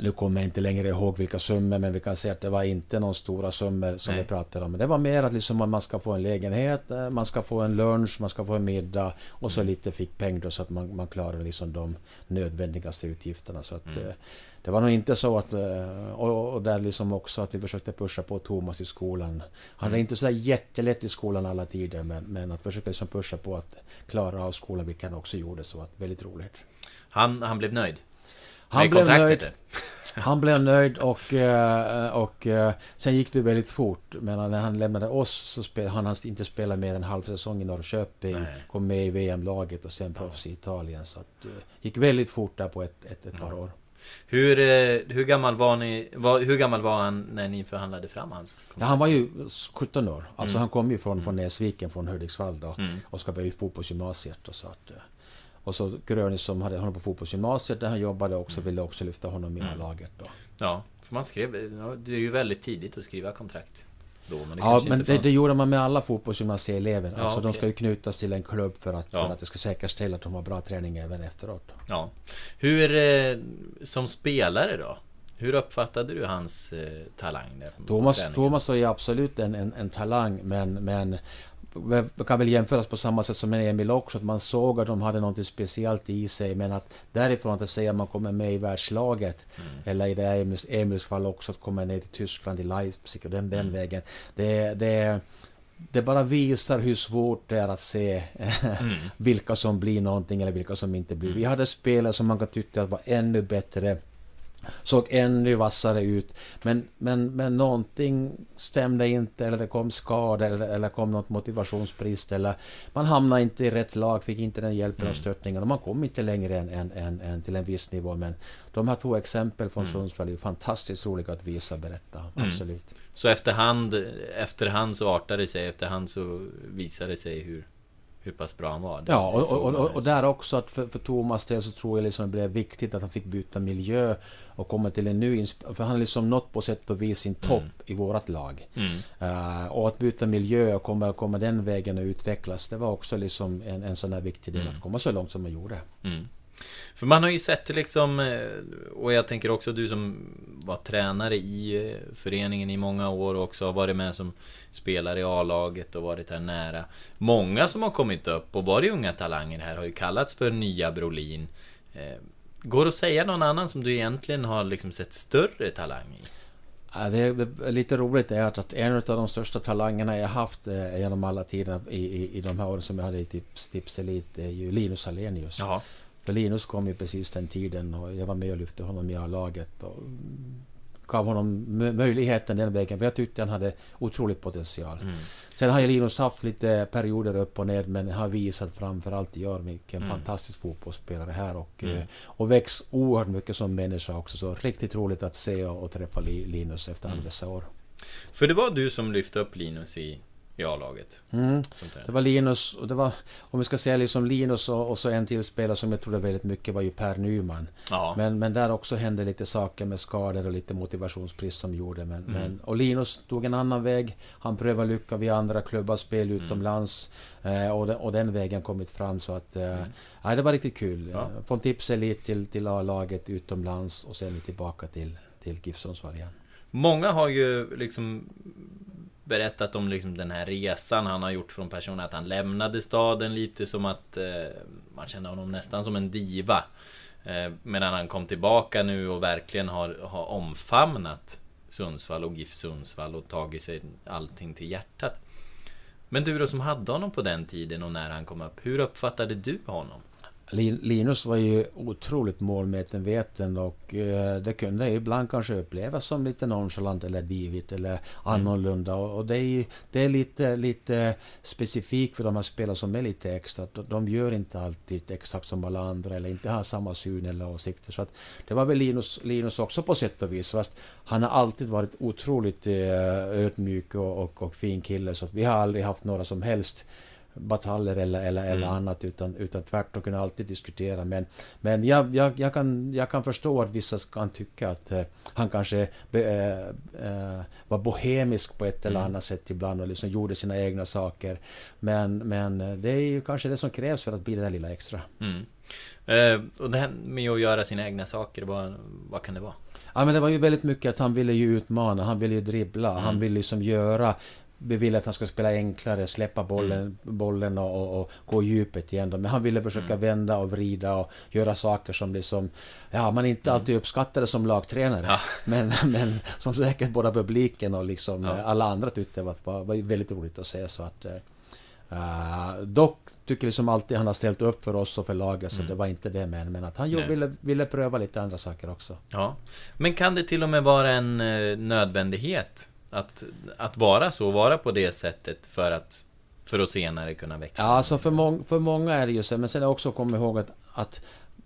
Nu kommer jag inte längre ihåg vilka summor, men vi kan säga att det var inte några stora summor som Nej. vi pratade om. Det var mer att liksom man ska få en lägenhet, eh, man ska få en lunch, man ska få en middag och så mm. lite fick pengar så att man, man klarar liksom de nödvändigaste utgifterna. Så att, mm. Eh, det var nog inte så att... Eh, och, och där liksom också att vi försökte pusha på Thomas i skolan. Han mm. är inte så jättelätt i skolan alla tider, men, men att försöka liksom pusha på att klara av skolan, vilket han också gjorde, så att väldigt roligt. Han, han blev nöjd? Han blev nöjd. Han blev nöjd och, eh, och eh, sen gick det väldigt fort. Men när han lämnade oss så spel, han han inte spela mer än halv säsong i Norrköping. Nej. Kom med i VM-laget och sen proffs i Italien. Så det eh, gick väldigt fort där på ett, ett, ett par år. Hur, hur, gammal var ni, var, hur gammal var han när ni förhandlade fram hans Ja, han var ju 17 år. Alltså mm. han kom ju från, mm. från Näsviken, från Hudiksvall då. Mm. Och ska börja fotbollsgymnasiet och så att... Och så Grönis som hade honom på fotbollsgymnasiet där han jobbade också mm. ville också lyfta honom i mm. laget då. Ja, för man skrev... Det är ju väldigt tidigt att skriva kontrakt. Då, men ja, men det, det, gjorde man med alla fotbollsgymnasieelever. Ja, alltså okay. de ska ju knytas till en klubb för att, ja. för att det ska säkerställa att de har bra träning även efteråt. Ja. Hur, eh, som spelare då? Hur uppfattade du hans eh, talang? Thomas, Thomas är ju absolut en, en, en talang, men, men kan väl jämföras på samma sätt som med Emil också, att man såg att de hade något speciellt i sig, men att därifrån att säga att man kommer med i världslaget, mm. eller i det Emils, Emils fall också att komma ner till Tyskland, i Leipzig och den, den mm. vägen. Det, det, det bara visar hur svårt det är att se mm. vilka som blir någonting eller vilka som inte blir. Vi mm. hade spelare som man kan tycka var ännu bättre såg ännu vassare ut. Men, men, men någonting stämde inte, eller det kom skador, eller, eller kom något motivationsbrist, eller man hamnade inte i rätt lag, fick inte den hjälpen och mm. stöttningen, och man kom inte längre än, än, än, än, till en viss nivå. Men de här två exempel från mm. Sundsvall är fantastiskt roliga att visa och berätta, mm. absolut. Så efterhand, efterhand så artade det sig, efterhand så visade det sig hur hur pass bra han var. Ja, och, och, och, och, där också att för, för Thomas del så tror jag liksom det blev viktigt att han fick byta miljö och komma till en ny... För han har liksom nått på sätt och vis sin topp mm. i vårat lag. Mm. Uh, och att byta miljö och komma, komma den vägen och utvecklas, det var också liksom en, en sån där viktig del mm. att komma så långt som man gjorde. För man har ju sett det liksom, eh, och jag tänker också du som var tränare i eh, föreningen i många år och också har varit med som spelare i A-laget och varit här nära. Många som har kommit upp och varit unga talanger här har ju kallats för nya Brolin. Eh, går det att säga någon annan som du egentligen har liksom sett större talang i? Ja, det är lite roligt är att en av de största talangerna jag haft genom alla tider i, i, i de här åren som jag hade i Tips, Tips Elite är ju Linus Alenius. Jaha. För Linus kom ju precis den tiden och jag var med och lyfte honom i A-laget. Och gav honom möjligheten den vägen. För jag tyckte han hade otrolig potential. Mm. Sen har ju Linus haft lite perioder upp och ner men har visat framförallt i år vilken mm. fantastisk fotbollsspelare här och, mm. Eh, och växt oerhört mycket som människa också. Så riktigt roligt att se och, och träffa Linus efter alla mm. dessa år. För det var du som lyfte upp Linus i, i A-laget. Mm. Det var Linus, och det var, om vi ska säga liksom Linus och, och så en till spelare som jag trodde väldigt mycket var ju Per Nyman. Ja. Men, men där också hände lite saker med skador och lite motivationsbrist som gjorde. Men, Mm. men, och Linus tog en annan väg. Han prövade lycka vid andra klubbar, spel Mm. utomlands. Eh, och, den, och den vägen kommit fram så att... Eh, ja, det var riktigt kul. Mm. Ja. Från tipselit till, till A-laget utomlands och sen tillbaka till, till GIF Sundsvall igen. Många har ju liksom berättat om liksom den här resan han har gjort från personen att han lämnade staden lite som att eh, man kände honom nästan som en diva. Eh, medan han kom tillbaka nu och verkligen har, har omfamnat Sundsvall och GIF Sundsvall och tagit sig allting till hjärtat. Men du då som hade honom på den tiden och när han kom upp, hur uppfattade du honom? Lin- Linus var ju otroligt målmedveten och eh, det kunde ibland kanske upplevas som lite nonchalant eller divigt eller annorlunda. Och, och det är, ju- det är lite, lite specifikt för de här spelarna som är lite extra. De gör inte alltid exakt som alla andra eller inte har samma syn eller åsikter. Så att det var väl Linus, Linus också på sätt och vis. Fast han har alltid varit otroligt eh, ödmjuk och, och, och fin kille. Så att vi har aldrig haft några som helst bataljer eller, eller, eller Mm. annat utan, utan tvärtom kunna alltid diskutera. Men, men jag, jag, jag, kan, jag kan förstå att vissa kan tycka att eh, han kanske be, eh, eh, var bohemisk på ett eller Mm. annat sätt ibland och liksom gjorde sina egna saker. Men, men eh, det är ju kanske det som krävs för att bli det där lilla extra. Mm. Eh, och det här med att göra sina egna saker, vad, vad kan det vara? Ja men det var ju väldigt mycket att han ville ju utmana, han ville ju dribbla, Mm. han ville liksom göra vi ville att han skulle spela enklare, släppa bollen, Mm. bollen och, och, och gå i djupet igen. Då. Men han ville försöka Mm. vända och vrida och göra saker som liksom... Ja, man inte alltid uppskattade som lagtränare. Mm. Ja. Men, men som säkert både publiken och liksom Ja. eh, alla andra tyckte var, var, väldigt roligt att se. Så att, eh, dock tycker liksom alltid han har ställt upp för oss och för laget, så det var inte det. Men, men att han ju Mm. Ville, ville pröva lite andra saker också. Ja. Men kan det till och med vara en nödvändighet att, att vara så, vara på det sättet för att för att senare kunna växa? Ja, alltså för, mång, för många är det ju så. Men sen också att komma ihåg att, att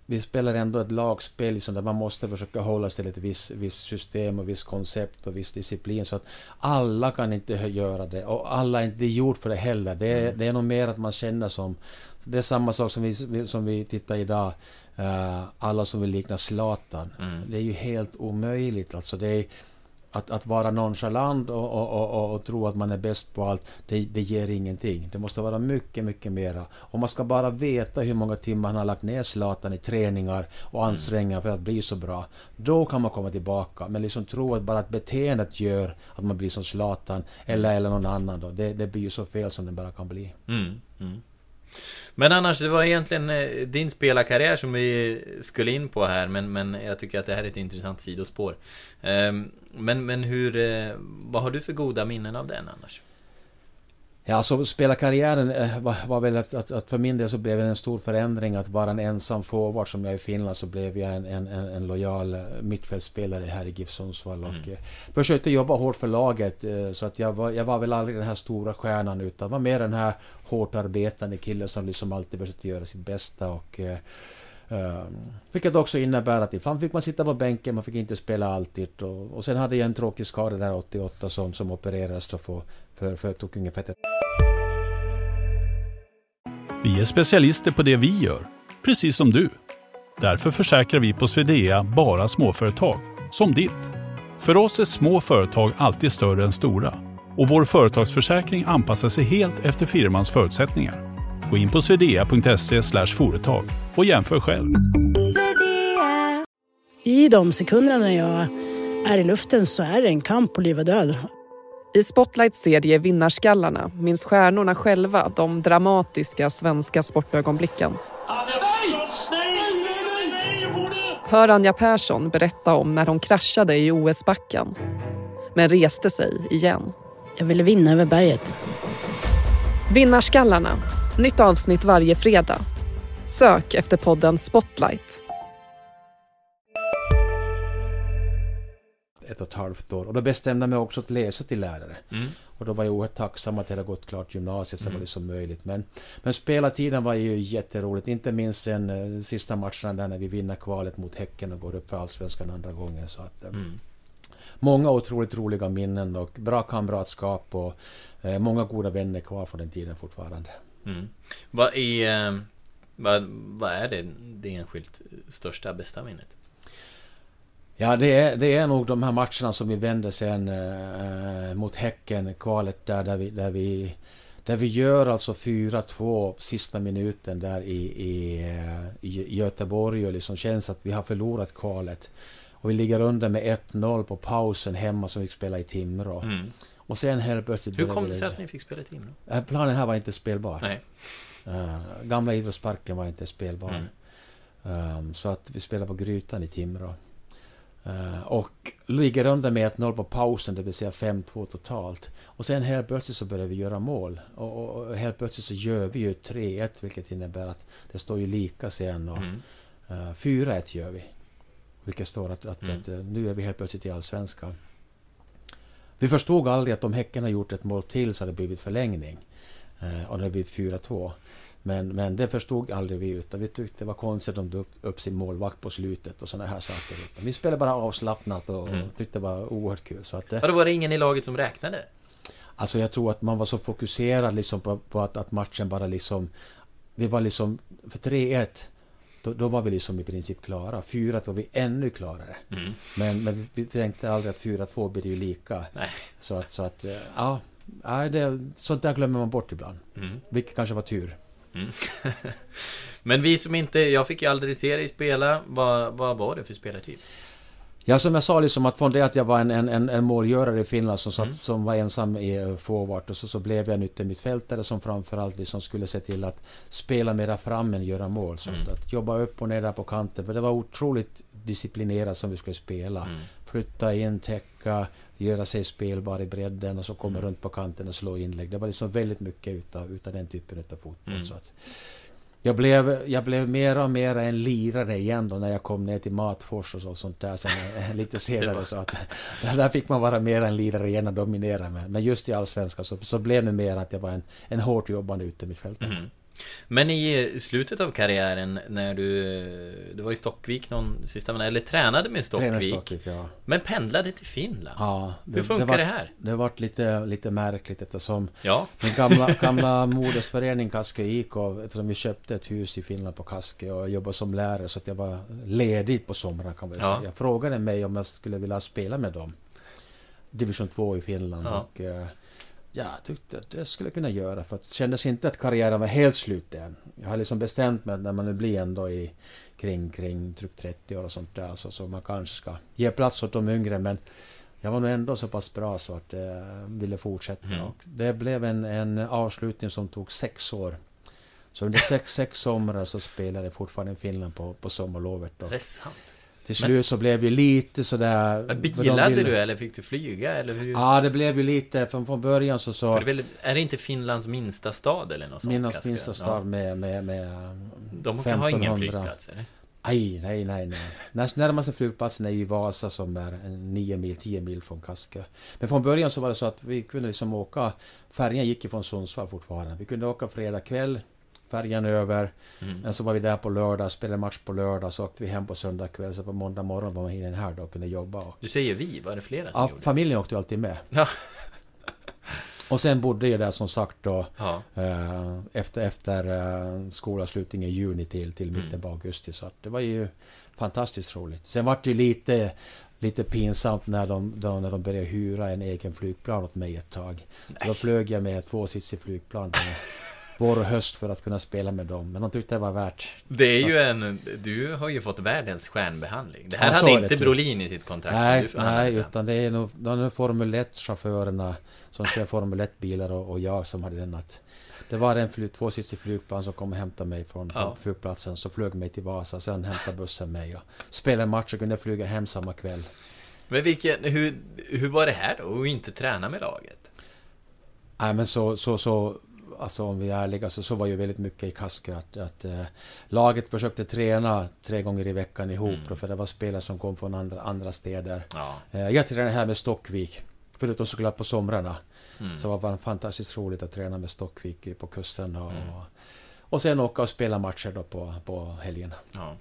vi spelar ändå ett lagspel liksom, där man måste försöka hålla sig till ett visst, visst system och visst koncept och viss disciplin. Så att alla kan inte göra det och alla är inte gjort för det heller. Det är, det är nog mer att man känner som... Det är samma sak som vi, som vi tittar idag. Eh, alla som vill likna Zlatan. Mm. Det är ju helt omöjligt. Alltså det är, att, att vara nonchalant och, och, och, och, och tro att man är bäst på allt, det, det ger ingenting. Det måste vara mycket, mycket mera. Och man ska bara veta hur många timmar han har lagt ner Zlatan i träningar och ansträngningar för att bli så bra. Då kan man komma tillbaka. Men liksom tro att bara att beteendet gör att man blir som Zlatan eller, eller någon annan då. Det, det blir ju så fel som det bara kan bli. Mm, mm. Men annars, det var egentligen eh, din spelarkarriär som vi skulle in på här, men, men jag tycker att det här är ett intressant sidospår. Um, men, men hur, eh, vad har du för goda minnen av den annars? Ja, alltså spelarkarriären eh, var, var väl att, att, att för min del så blev det en stor förändring att vara en ensam forward som jag i Finland så blev jag en, en, en, lojal eh, mittfältspelare här i GIF Sundsvall och Mm. försökte jobba hårt för laget så att jag var, jag var väl aldrig den här stora stjärnan utan var mer den här hårt arbetande killen som liksom alltid försökte göra sitt bästa och Ehm, vilket också innebär att ibland fick man sitta på bänken, man fick inte spela alltid. Och, och sen hade jag en tråkig skada där 88 som, som opererades då för, för, för tog ungefär Vi är specialister på det vi gör, precis som du. Därför försäkrar vi på Swedea bara småföretag, som ditt. För oss är små företag alltid större än stora och vår företagsförsäkring anpassar sig helt efter firmans förutsättningar. Gå in på swedea.se företag och jämför själv. I de sekunderna när jag är i luften så är det en kamp på liv och död. I Spotlights serie Vinnarskallarna minns stjärnorna själva de dramatiska svenska sportögonblicken. Hör Anja Persson berätta om när hon kraschade i OS-backen men reste sig igen. Jag ville vinna över berget. Vinnarskallarna, nytt avsnitt varje fredag. Sök efter podden Spotlight. ett och ett halvt år. Och då bestämde jag mig också att läsa till lärare. Mm. Och då var jag oerhört tacksam att jag hade gått klart gymnasiet så var det som möjligt. Men, men spelartiden var ju jätteroligt. Inte minst den eh, sista matchen där när vi vinner kvalet mot Häcken och går upp för Allsvenskan andra gången. Så att, eh, Mm. många otroligt roliga minnen och bra kamratskap och eh, många goda vänner kvar från den tiden fortfarande. Mm. Vad är, eh, vad, vad är det, det enskilt största, bästa minnet? Ja, det är, det är nog de här matcherna som vi vände sen eh, mot Häcken, kvalet där, där vi, där vi där vi gör alltså 4-2 sista minuten där i, i, i Göteborg och liksom känns att vi har förlorat kvalet. Och vi ligger under med 1-0 på pausen hemma som vi fick spela i Timrå. Mm. Och sen helt plötsligt... Hur kom det sig att ni fick spela i Timrå? Äh, planen här var inte spelbar. Nej. Uh, gamla idrottsparken var inte spelbar. Mm. Um, så att vi spelade på Grytan i Timrå. Uh, och ligger under med 1-0 på pausen, det vill säga 5-2 totalt. Och sen helt plötsligt så börjar vi göra mål. Och, och, och helt plötsligt så gör vi ju 3-1, vilket innebär att det står ju lika sen. Och, mm. uh, 4-1 gör vi. Vilket står att, att, mm. att, nu är vi helt plötsligt i Allsvenskan. Vi förstod aldrig att om Häcken har gjort ett mål till så hade det blivit förlängning. Uh, och det hade blivit 4-2. Men, men det förstod aldrig vi utan vi tyckte det var konstigt om de upp, upp sin målvakt på slutet och sådana här saker. Vi spelade bara avslappnat och, mm. tyckte det var oerhört kul. Så att, var det ingen i laget som räknade? Alltså jag tror att man var så fokuserad liksom på, på att, att, matchen bara liksom... Vi var liksom... För 3-1 då, då, var vi liksom i princip klara. 4 var vi ännu klarare. Mm. Men, men vi tänkte aldrig att 4-2 blir ju lika. Nej. Så att, så att ja, det, sånt där glömmer man bort ibland. Mm. Vilket kanske var tur. Mm. Men vi som inte, jag fick ju aldrig se dig spela. Vad, vad var det för spelartyp? Ja, som jag sa, liksom att från det att jag var en, en, en målgörare i Finland som, satt, mm. som var ensam i eh, forward och så, så blev jag en yttermittfältare som framförallt liksom skulle se till att spela mera fram än göra mål. Så mm. att, att, jobba upp och ner där på kanten, för det var otroligt disciplinerat som vi skulle spela. Mm. Flytta in, täcka, göra sig spelbar i bredden och så komma mm. runt på kanten och slå inlägg. Det var liksom väldigt mycket utav, utav den typen av fotboll. Mm. Så att, jag blev, jag blev mer och mer en lirare igen då när jag kom ner till Matfors och så, sånt där sen, lite senare. så att, där fick man vara mer en lirare igen och dominera. Men, men just i Allsvenskan så, så blev det mer att jag var en, en hårt jobbande utemittfältare. Mm. Men i slutet av karriären när du Du var i Stockvik någon sista eller tränade med Stockvik, Stockvik ja. Men pendlade till Finland Ja det, Hur funkar det, var, det här? Det har varit lite, lite märkligt eftersom ja. Min gamla, gamla modersförening Kaske IK Eftersom vi köpte ett hus i Finland på Kaske och jobbade som lärare så att jag var ledig på somrarna kan man ja. säga Frågade mig om jag skulle vilja spela med dem Division 2 i Finland ja. och eh, Ja, jag tyckte att det skulle kunna göra för att det kändes inte att karriären var helt slut än. Jag har liksom bestämt mig att när man nu blir ändå i kring, kring 30 år och sånt där så, så man kanske ska ge plats åt de yngre men jag var nog ändå så pass bra så att jag ville fortsätta. Mm. Och det blev en, en avslutning som tog sex år. Så under sex, sex somrar så spelade jag fortfarande i Finland på, på sommarlovet. Då. Det är sant. Till slut men, så blev det lite sådär... Bilade ville... du eller fick du flyga eller hur? Ja, det blev ju lite från, från början så så... Det väl, är det inte Finlands minsta stad eller något sånt? Finlands minsta stad med, med, med... De kan ha flygplats eller? Nej, nej, nej, nej. Näst, närmaste flygplatsen är ju Vasa som är 9 mil, 10 mil från Kaskö. Men från början så var det så att vi kunde liksom åka... Färjan gick ju från Sundsvall fortfarande. Vi kunde åka fredag kväll färjan över. Mm. Men så var vi där på lördag, spelade match på lördag, så åkte vi hem på söndag kväll. Så på måndag morgon var man inne här då och kunde jobba. Och... Du säger vi, var det flera som Ja, gjorde familjen åkte alltid med. Ja. och sen bodde jag där som sagt då ja. eh, efter, efter eh, skolavslutning i juni till, till mitten mm. på augusti. Så det var ju fantastiskt roligt. Sen var det ju lite lite pinsamt när de, då, när de började hyra en egen flygplan åt mig ett tag. Då flög jag med tvåsitsig flygplan vår och höst för att kunna spela med dem. Men de tyckte det var värt. Det är ju en... Du har ju fått världens stjärnbehandling. Det här ja, hade inte Brolin i sitt kontrakt. Nej, nej utan det är nog de är Formel 1-chaufförerna som kör Formel 1-bilar och, och, jag som hade den att... Det var en flyg, tvåsitsig flygplan som kom och hämtade mig från ja. flygplatsen. Så flög mig till Vasa, sen hämtade bussen mig och spelade en match och kunde flyga hem samma kväll. Men vilken, hur, hur var det här då, att inte träna med laget? Nej men så, så, så alltså om vi är ärliga, så, så var ju väldigt mycket i Kaske att, att äh, laget försökte träna tre gånger i veckan ihop, mm. då, för det var spelare som kom från andra, andra städer. Ja. Äh, jag tränade här med Stockvik, förutom såklart på somrarna. Mm. Så det var fantastiskt roligt att träna med Stockvik på kusten. Och, mm. och sen åka och spela matcher då på, på helgerna. Ja.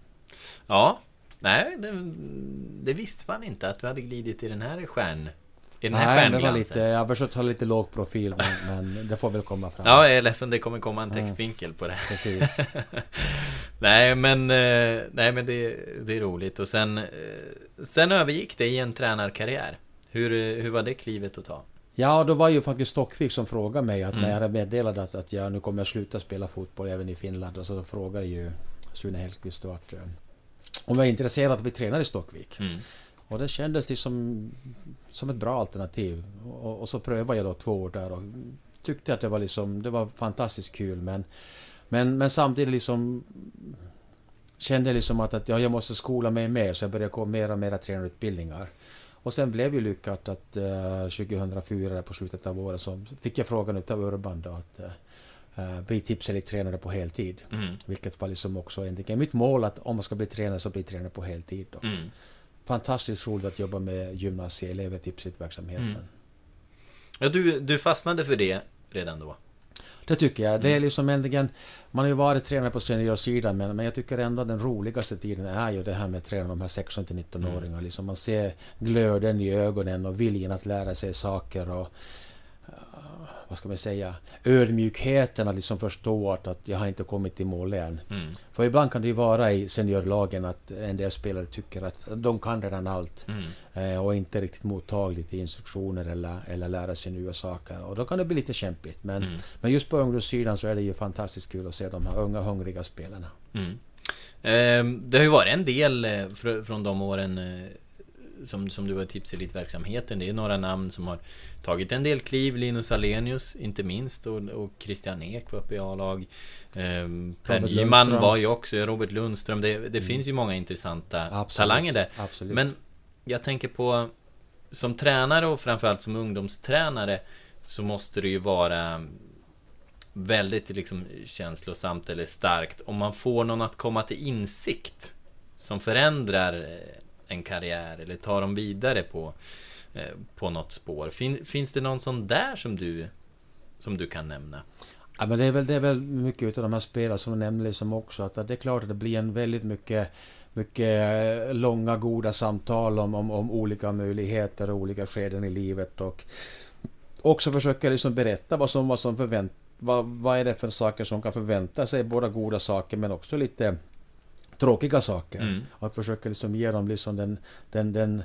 ja, Nej, det, det visste man inte att du hade glidit i den här stjärn... I den här Nej, det var stjärnglansen. lite, jag har försökt ha lite låg profil men, men det får väl komma fram. Ja, jag är ledsen, det kommer komma en textvinkel på det. Precis. nej, men, eh, nej, men det, det är roligt. Och sen, eh, sen övergick det i en tränarkarriär. Hur, eh, hur var det klivet att ta? Ja, då var ju faktiskt Stockvik som frågade mig att Mm. när jag hade meddelat att, att jag nu kommer jag sluta spela fotboll även i Finland. Och så frågade ju Sune Hellqvist då att om jag är intresserad av att bli tränare i Stockvik. Mm. Och det kändes liksom som ett bra alternativ. Och, och så prövade jag då två år där och tyckte att det var liksom, det var fantastiskt kul men men, men samtidigt liksom kände liksom att, att ja, jag måste skola mig mer så jag började gå mera och mera tränarutbildningar. Och sen blev ju lyckat att eh, 2004 på slutet av året så fick jag frågan utav Urban då att eh, bli tipselittränare på heltid. Mm. Vilket var liksom också egentligen mitt mål att om man ska bli tränare så bli tränare på heltid. Då. Mm. Fantastiskt roligt att jobba med gymnasieelever, tipsverksamheten. Mm. Ja, du, du fastnade för det redan då? Det tycker jag. Det är liksom egentligen... Man har ju varit tränare på seniorsidan men, men jag tycker ändå att den roligaste tiden är ju det här med att träna de här 16-19-åringarna. Mm. Liksom man ser glöden i ögonen och viljan att lära sig saker och... eh, vad ska man säga? Ödmjukheten att liksom förstå att, att jag har inte kommit till mål än. Mm. För ibland kan det ju vara i seniorlagen att en del spelare tycker att de kan redan allt. Mm. Eh, och inte riktigt mottaglig till instruktioner eller, eller lära sig nya saker. Och då kan det bli lite kämpigt. Men, Mm. men just på ungdomssidan så är det ju fantastiskt kul att se de här unga hungriga spelarna. Ehm, Det har ju varit en del eh, fr- från de åren eh, som, som du var i Tipselitverksamheten. Det är några namn som har tagit en del kliv. Linus Alenius inte minst och, och Christian Ek var uppe i A-lag. Ehm, Per Nyman var ju också, Robert Lundström. Det, det finns ju många intressanta Absolut. talanger där. Absolut. Men jag tänker på som tränare och framförallt som ungdomstränare så måste det ju vara väldigt liksom känslosamt eller starkt om man får någon att komma till insikt som förändrar eh, en karriär eller tar dem vidare på, eh, på något spår. Fin, finns det någon sån där som du, som du kan nämna? Ja, men det, är väl, det är väl mycket av de här spelarna som nämner nämnde liksom också. Att, att det är klart att det blir en väldigt mycket, mycket eh, långa goda samtal om, om, om olika möjligheter och olika skeden i livet. Och också försöka liksom berätta vad som, vad som förvänt, vad, vad är det för saker som kan förvänta sig. Både goda saker men också lite tråkiga saker. Mm. Och att försöka liksom ge dem liksom den, den, den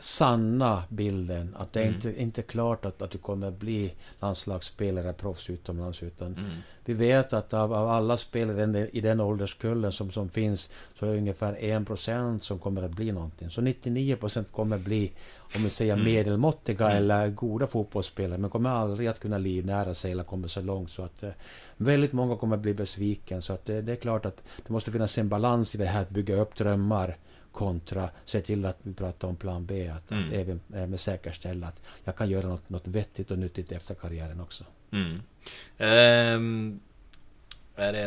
sanna bilden. Att det är Mm. inte, inte klart att, att du kommer bli landslagsspelare, proffs utomlands. Utan Mm. vi vet att av, av alla spelare i den- ålderskullen som, som finns så är det ungefär 1% som kommer att bli någonting. Så 99% kommer bli, om vi säger Mm. medelmåttiga Mm. eller goda fotbollsspelare, men kommer aldrig att kunna livnära sig eller komma så långt. Så att eh, väldigt många kommer att bli besviken. Så att det, det är klart att det måste finnas en balans i det här att bygga upp drömmar kontra se till att vi pratar om plan B. Att, Mm. att även, även säkerställa att jag kan göra något, något vettigt och nyttigt efter karriären också. Mm. Ehm, är det,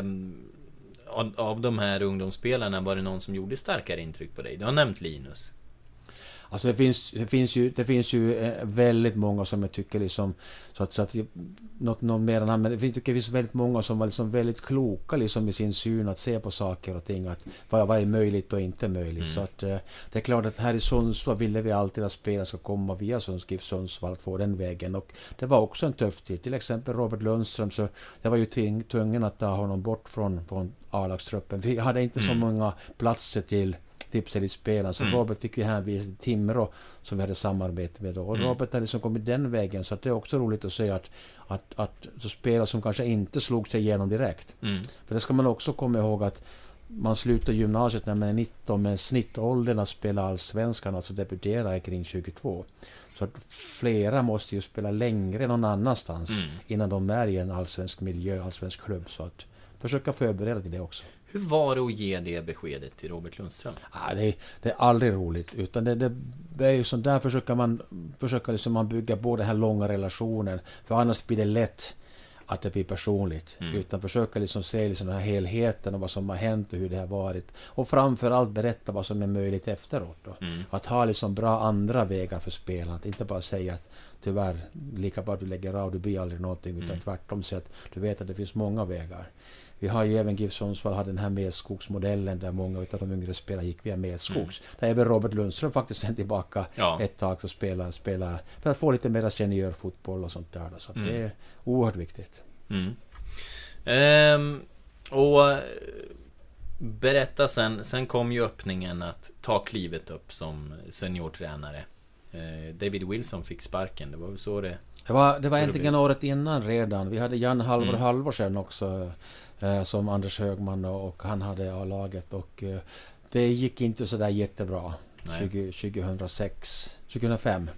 av, av de här ungdomsspelarna, var det någon som gjorde starkare intryck på dig? Du har nämnt Linus. Alltså det finns, det finns ju, det finns ju eh, väldigt många som jag tycker liksom... Så att, så att något, något mer än han, men finns, tycker det finns väldigt många som var liksom väldigt kloka liksom i sin syn att se på saker och ting. Att vad, vad är möjligt och inte möjligt. Mm. Så att eh, det är klart att här i Sundsvall ville vi alltid att spelare ska komma via Sundsvall, Sundsvall att få den vägen. Och det var också en tuff tid. Till exempel Robert Lundström, så jag var ju tvungen att ta honom bort från, från A-lagstruppen. Vi hade inte så Mm. många platser till tipselitspelaren. Så Mm. Robert fick ju hänvisa till Timrå som vi hade samarbete med då. Och Mm. Robert hade liksom kommit den vägen. Så det är också roligt att se att, att, att spelare som kanske inte slog sig igenom direkt. Mm. För det ska man också komma ihåg att man slutar gymnasiet när man är 19 men snittåldern att spela allsvenskan, alltså debutera är kring 22. Så att flera måste ju spela längre någon annanstans Mm. innan de är i en allsvensk miljö, allsvensk klubb. Så att försöka förbereda till det också. Hur var det att ge det beskedet till Robert Lundström? Ja, det, är, det är aldrig roligt. Utan det, det, det är ju sånt där försöker man, försöker liksom man bygga på den här långa relationen. För annars blir det lätt att det blir personligt. Mm. Utan försöka liksom se liksom den här helheten och vad som har hänt och hur det har varit. Och framförallt berätta vad som är möjligt efteråt. Då. Mm. Att ha liksom bra andra vägar för spelarna. Att inte bara säga att tyvärr, lika bra du lägger av, du blir aldrig någonting. Utan Mm. tvärtom så att du vet att det finns många vägar. Vi har ju även GIF Sundsvall hade den här Medskogsmodellen där många av de yngre spelarna gick via Medskogs. Mm. Där även Robert Lundström faktiskt sen tillbaka ja. ett tag och spela, spela för att få lite mer seniorfotboll och sånt där. Så mm. det är oerhört viktigt. Mm. Ehm, och berätta sen, sen kom ju öppningen att ta klivet upp som seniortränare. Ehm, David Wilson fick sparken, det var väl så det... Det var, det var äntligen året innan redan. Vi hade Jan Halvor mm. Halvorsen också eh, som Anders Högman och, han hade A-laget och eh, det gick inte så där jättebra 20, 2006, 2005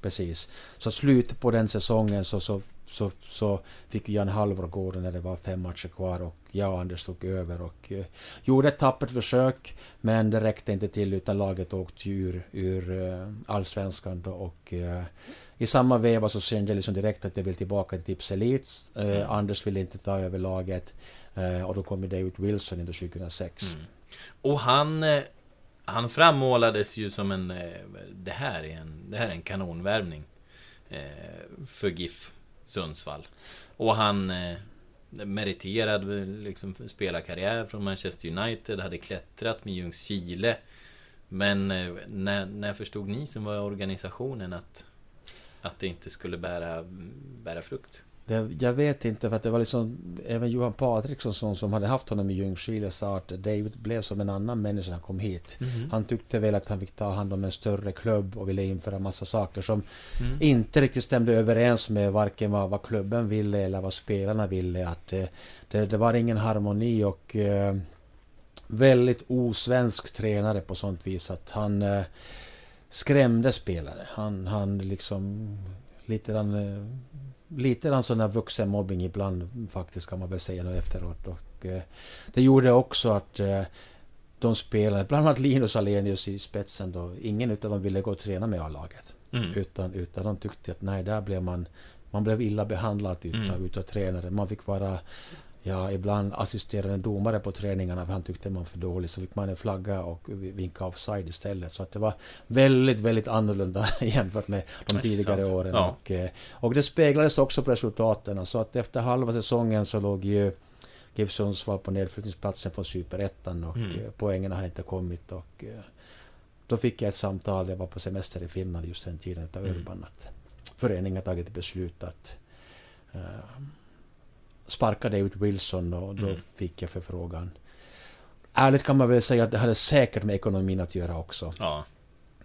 precis. Så slutet på den säsongen så, så så, så fick Jan Halvor gå när det var fem matcher kvar och jag och Anders tog över och eh, gjorde ett tappert försök men det räckte inte till utan laget åkte ur, ur eh, allsvenskan då och eh, i samma veva så kände jag liksom direkt att jag vill tillbaka till Tips Elite. Eh, mm. Anders ville inte ta över laget eh, och då kom David Wilson in 2006. Mm. Och han eh, han frammålades ju som en... Det här är en, det här är en kanonvärvning. För GIF. Sundsvall. Och han eh, meriterad liksom, spelarkarriär från Manchester United, hade klättrat med Ljungskile. Men eh, när, när förstod ni som var organisationen att, att det inte skulle bära, bära frukt? Det, jag vet inte, för att det var liksom även Johan Patriksson som, som hade haft honom i Ljungskile sa att David blev som en annan människa när han kom hit. Mm. Han tyckte väl att han fick ta hand om en större klubb och ville införa massa saker som mm. inte riktigt stämde överens med varken vad, vad klubben ville eller vad spelarna ville. Att det, det, det var ingen harmoni och eh, väldigt osvensk tränare på sånt vis att han eh, skrämde spelare. Han, han liksom lite grann lite grann sån här vuxenmobbing ibland faktiskt kan man väl säga nu efteråt. Och, eh, det gjorde också att eh, de spelade, bland annat Linus Alenius i spetsen då, ingen utav dem ville gå och träna med A-laget. Mm. Utan, utan de tyckte att nej, där blev man, man blev illa behandlad utav, mm. utav tränare. Man fick vara Ja, ibland assisterande domare på träningarna för han tyckte man var för dålig. Så fick man en flagga och vinka offside istället. Så att det var väldigt, väldigt annorlunda jämfört med de tidigare åren. Ja. Och, eh, och det speglades också på resultaten. Så att efter halva säsongen så låg ju GIF Sundsvall på nedflyttningsplatsen från Superettan och mm. Eh, poängen har inte kommit. Och, eh, då fick jag ett samtal, jag var på semester i Finland just den tiden, av mm. Urban, att föreningen tagit beslut att uh, sparkade ut Wilson och då mm. fick jag förfrågan. Ärligt kan man väl säga att det hade säkert med ekonomin att göra också. Ja.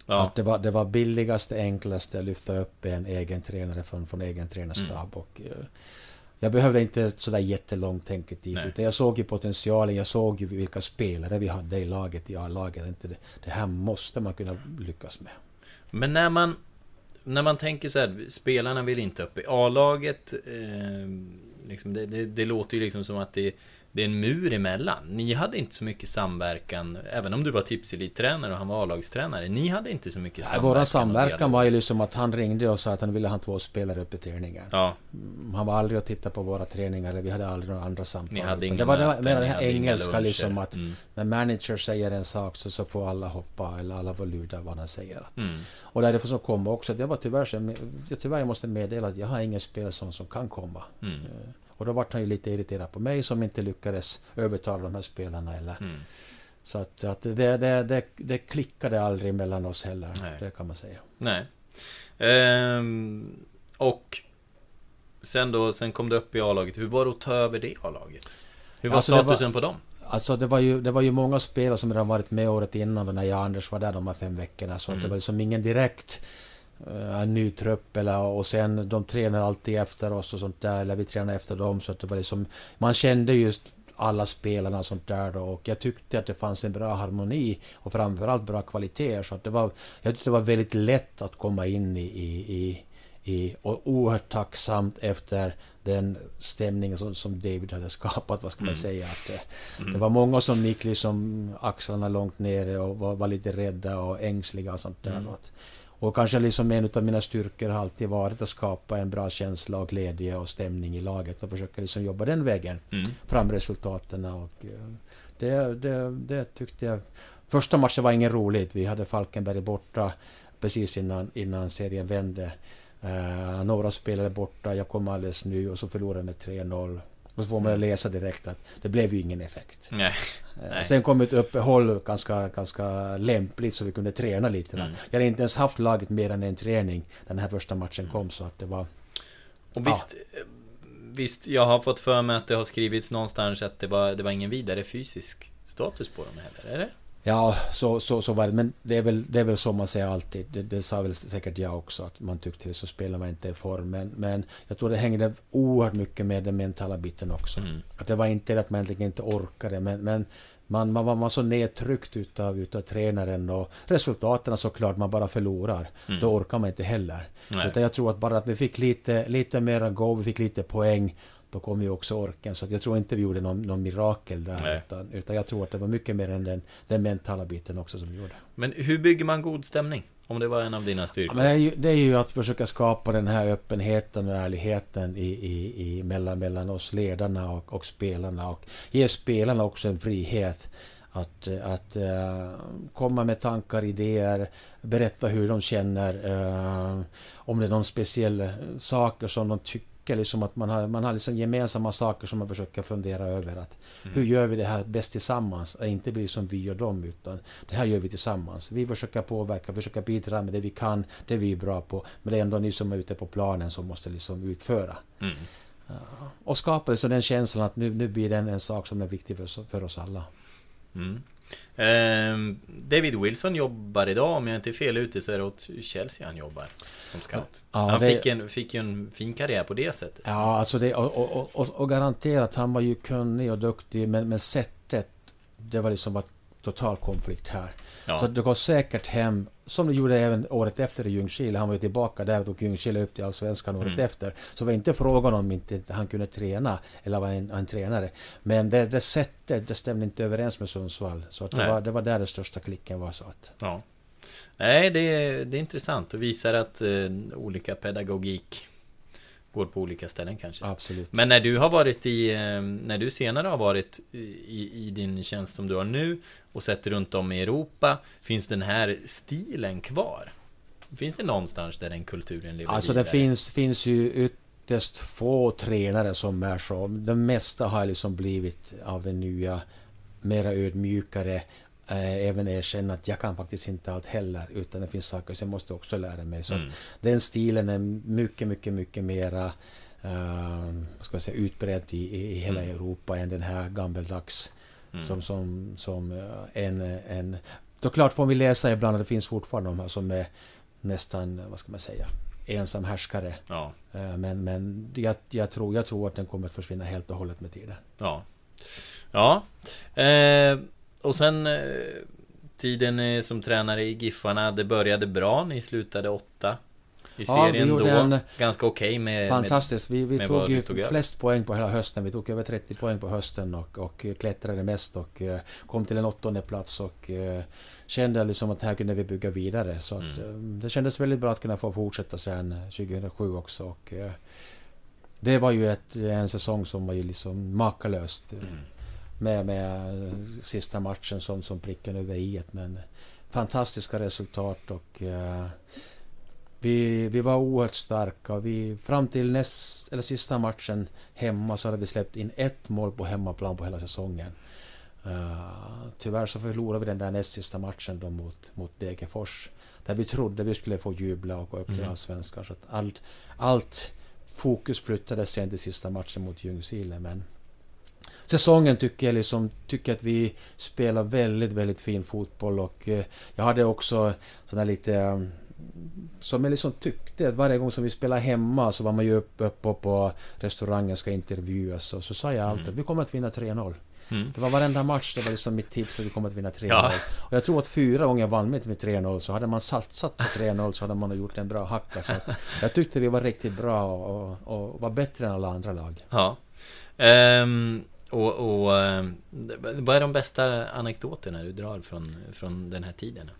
Ja. Att det, var, det var billigaste, enklaste att lyfta upp en egen tränare från, från egen tränarstab. Mm. Och, uh, jag behövde inte sådär jättelångt tänket dit. Utan jag såg ju potentialen, jag såg ju vilka spelare vi hade i laget, i A-laget. Det, det här måste man kunna lyckas med. Men när man, när man tänker så här, spelarna vill inte upp i A-laget. Eh, Liksom, det, det, det, låter ju liksom som att det, det är en mur emellan. Ni hade inte så mycket samverkan, även om du var tipselittränare och han var A-lagstränare. Ni hade inte så mycket samverkan. Vår samverkan var ju liksom att han ringde och sa att han ville ha två spelare uppe i träningen. Ja. Mm, han var aldrig och tittade på våra träningar, eller vi hade aldrig några andra samtal. Ni hade inga det var möten, det, det här engelska liksom att mm. när manager säger en sak så, så får alla hoppa, eller alla får luda vad han säger. Att, mm. Och därför som kom också, det var tyvärr så, jag, tyvärr jag måste meddela att jag har ingen spelare som, som kan komma. Mm. Och då vart han ju lite irriterad på mig som inte lyckades övertala de här spelarna. Eller. Mm. Så att, att det, det, det, det klickade aldrig mellan oss heller. Nej. Det kan man säga. Nej. Ehm, och sen då, sen kom det upp i A-laget. Hur var det att ta över det A-laget? Hur var alltså statusen var, på dem? Alltså det var, ju, det var ju många spelare som redan varit med året innan när jag och Anders var där de här fem veckorna. Så mm. det var liksom ingen direkt Eh, en ny trupp eller, och sen de tränar alltid efter oss och sånt där, eller vi tränar efter dem. Så att det var liksom, man kände just alla spelarna och sånt där då, och jag tyckte att det fanns en bra harmoni och framförallt bra kvalitet. Så att det var, jag tyckte det var väldigt lätt att komma in i, i, i, i och oerhört tacksamt efter den stämningen som, som David hade skapat, vad ska man mm. säga. Att, eh, mm. Det var många som gick liksom axlarna långt nere och var, var lite rädda och ängsliga och sånt där. Mm. Att, och kanske liksom en av mina styrkor har alltid varit att skapa en bra känsla och glädje och stämning i laget och försöka liksom jobba den vägen mm. fram resultaten. Och eh, det, det, det tyckte jag... Första matchen var ingen roligt. Vi hade Falkenberg borta precis innan, innan serien vände. Uh, några spelade borta, jag kom alldeles ny och så förlorade med 3-0. Och så får man läsa direkt att det blev ju ingen effekt. Nej. Eh, Nej. Sen kom ett uppehåll ganska, ganska lämpligt så vi kunde träna lite. Mm. Jag hade inte ens haft laget mer än en träning den här första matchen kom så att det var... Och visst, visst, jag har fått för mig att det har skrivits någonstans att det var, det var ingen vidare fysisk status på dem heller, är det? Ja, så, så, så var det. Men det är väl, det är väl så man säger alltid. Det, det sa väl säkert jag också, att man tyckte det så spelar man inte i form. Men, men jag tror det hängde oerhört mycket med den mentala biten också. Mm. Att det var inte det att man egentligen inte orkade, men, men man, man, var, man var så nedtryckt utav, utav tränaren och resultaten såklart, man bara förlorar. Mm. Då orkar man inte heller. Nej. Utan jag tror att bara att vi fick lite, lite mera go, vi fick lite poäng, då kom ju också orken. Så jag tror inte vi gjorde någon, någon mirakel där. Utan, utan jag tror att det var mycket mer än den, den mentala biten också som gjorde. Men hur bygger man god stämning? Om det var en av dina Ja, styrkor? men det, är ju, det är ju att försöka skapa den här öppenheten och ärligheten i, i, i mellan, mellan oss ledarna och, och spelarna. Och ge spelarna också en frihet att, att eh, komma med tankar, idéer, berätta hur de känner. eh, om det är någon speciell saker som de tycker liksom att man har, man har liksom gemensamma saker som man försöker fundera över. Att Hur gör vi det här bäst tillsammans? Och inte bli som vi och dem, utan det här gör vi tillsammans. Vi försöker påverka, försöker bidra med det vi kan, det vi är bra på. Men det är ändå ni som är ute på planen som måste liksom utföra. Mm. Och skapa liksom den känslan att nu, nu blir det en, sak som är viktig för, oss- för oss alla. Mm. Ehm, David Wilson jobbar idag, om jag inte är fel ute så är det åt Chelsea han jobbar som scout. Ja, han det- fick, en, fick ju en fin karriär på det sättet. Ja, alltså det, och, och, och, och garanterat, han var ju kunnig och duktig, men, men sättet, det var liksom var total konflikt här. Ja. Så det går säkert hem, som det gjorde även året efter i Ljungskile. Han var ju tillbaka där och tog Ljungskile upp till Allsvenskan året Mm. efter. Så det var inte frågan om inte han kunde träna, eller var en, en tränare. Men det, det sättet, det stämde inte överens med Sundsvall. Så att det, Nej. var, det var där den största klicken var. så att Ja. Nej, det det är intressant och visar att eh, olika pedagogik går på olika ställen kanske. Absolut. Men när du har varit i, eh, när du senare har varit i, i din tjänst som du har nu och sett runt om i Europa, finns den här stilen kvar? Finns det någonstans där den kulturen lever Alltså det finns, finns ju ytterst få tränare som är så. Det mesta har liksom blivit av den nya, mera ödmjukare. Eh, även erkänna att jag kan faktiskt inte allt heller. Utan det finns saker som jag måste också lära mig. Så Mm. den stilen är mycket, mycket, mycket mera eh, ska jag säga, utbredd i, i hela Mm. Europa än den här gammeldags Mm. som, som, som eh, en, en... Då klart får vi läsa ibland det finns fortfarande de här som är nästan, vad ska man säga, ensam härskare. Ja, Eh, Men, men jag, jag, tror, jag tror att den kommer att försvinna helt och hållet med tiden. ja. Ja. Eh, och sen eh, tiden eh, som tränare i Giffarna, det började bra. Ni slutade åtta i Ja, serien gjorde då. en- Ganska okej med, med... Fantastiskt. Vi, vi med tog ju tog flest poäng på hela hösten. Vi tog över 30 poäng på hösten och, och klättrade mest och eh, kom till en åttonde plats och eh, kände liksom att här kunde vi bygga vidare. Så att, Mm. eh, det kändes väldigt bra att kunna få fortsätta sen 2007 också. Och, eh, det var ju ett, en säsong som var ju liksom makalöst. eh, Mm. Med, med eh, sista matchen som, som pricken över i Men fantastiska resultat och eh, vi, vi var oerhört starka. Vi, fram till näst, eller sista matchen hemma så hade vi släppt in ett mål på hemmaplan på hela säsongen. Uh, tyvärr så förlorade vi den där näst sista matchen då mot, mot Degerfors. Där vi trodde vi skulle få jubla och gå upp till Mm. Allsvenskan. Så att allt, allt fokus flyttades sen till sista matchen mot Ljungskile. Men säsongen tycker jag liksom, tycker att vi spelar väldigt, väldigt fin fotboll och eh, jag hade också sådana lite eh, som jag liksom tyckte att varje gång som vi spelar hemma så var man ju uppe upp på, restaurangen ska intervjuas och så sa jag alltid Mm. att vi kommer att vinna 3-0. Mm. Det var varenda match, det var liksom mitt tips att vi kommer att vinna 3-0. Ja. Och jag tror att fyra gånger vann vi med 3-0 så hade man satsat på 3-0 så hade man gjort en bra hacka. Så jag tyckte vi var riktigt bra och, och, och var bättre än alla andra lag. Ja. Ehm, och, och eh, vad är de bästa anekdoterna du drar från, från den här tiden?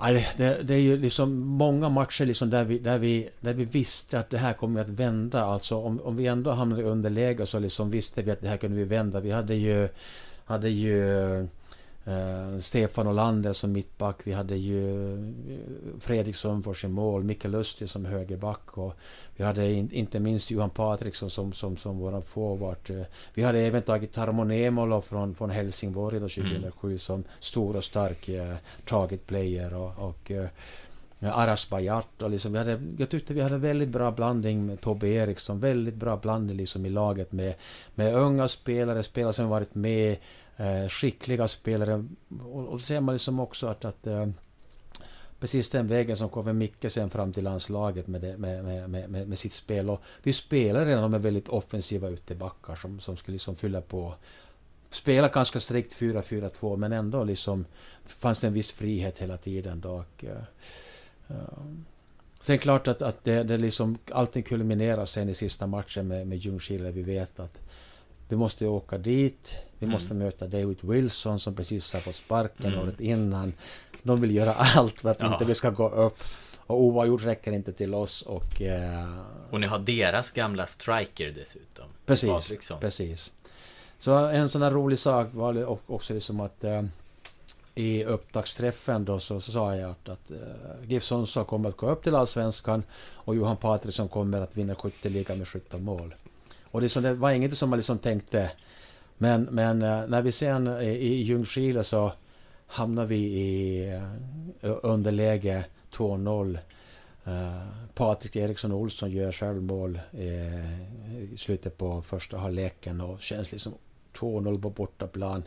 Ja, det, det, det är ju liksom många matcher liksom där, vi, där, vi, där vi visste att det här kommer att vända. Alltså om, om vi ändå hamnade i underläge så liksom visste vi att det här kunde vi vända. Vi hade ju, hade ju Uh, Stefan Olander som mittback. Vi hade ju Fredrik Sundfors i mål. Micke Lustig som högerback. Och vi hade in, inte minst Johan Patriksson som, som, som våran forward. Uh, vi hade även tagit Tarmo Nemolo från, från Helsingborg då 2007 mm. som stor och stark uh, target player. Och, och Aras Bajart och liksom, vi hade, jag tyckte vi hade väldigt bra blandning med Tobbe Eriksson. Väldigt bra blandning liksom i laget med, med unga spelare, spelare som varit med, eh, Eh, skickliga spelare. Och, och då ser man liksom också att, att eh, precis den vägen som kommer Micke sen fram till landslaget med, det, med, med, med, med, sitt spel. Och vi spelar redan med väldigt offensiva ytterbackar som, som skulle liksom fylla på spela ganska strikt 4-4-2 men ändå liksom fanns det en viss frihet hela tiden. Då och, uh, Sen klart att, att det, det liksom, allting kulminerar sen i sista matchen med, med Ljungskile. Vi vet att vi måste åka dit. Vi mm. måste möta David Wilson som precis har fått sparken mm. året innan. De vill göra allt för att ja. inte vi ska gå upp. Och oavgjort räcker inte till oss och... Eh, och ni har deras gamla striker dessutom. Precis, precis. Så en sån här rolig sak var det också liksom att... Eh, i upptaktsträffen då så, så sa jag att, att uh, GIF Sundsvall kommer att gå upp till Allsvenskan och Johan Patriksson kommer att vinna skytteliga med 17 mål. Och det, så, det var inget som man liksom tänkte. Men, men uh, när vi sen uh, i Ljungskile så hamnade vi i uh, underläge 2-0. Uh, Patrik Eriksson Olsson gör självmål i slutet på första halvleken och känns liksom 2-0 på bortaplan.